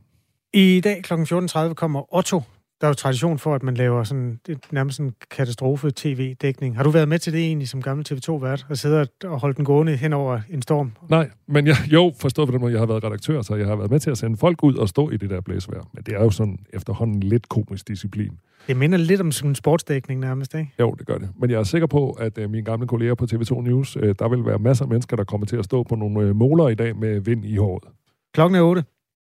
I dag kl. 14.30 kommer Otto. Der er jo tradition for, at man laver sådan, nærmest en katastrofe-tv-dækning. Har du været med til det egentlig som gammel TV2-vært? At sidde og holde den gående hen over en storm? Nej, men jeg, jo, forstået på den måde, jeg har været redaktør, så jeg har været med til at sende folk ud og stå i det der blæsvejr. Men det er jo sådan efterhånden lidt komisk disciplin. Det minder lidt om sådan en sportsdækning nærmest, ikke? Jo, det gør det. Men jeg er sikker på, at øh, mine gamle kolleger på TV2 News, øh, der vil være masser af mennesker, der kommer til at stå på nogle øh, måler i dag med vind i håret. Klokken er 8.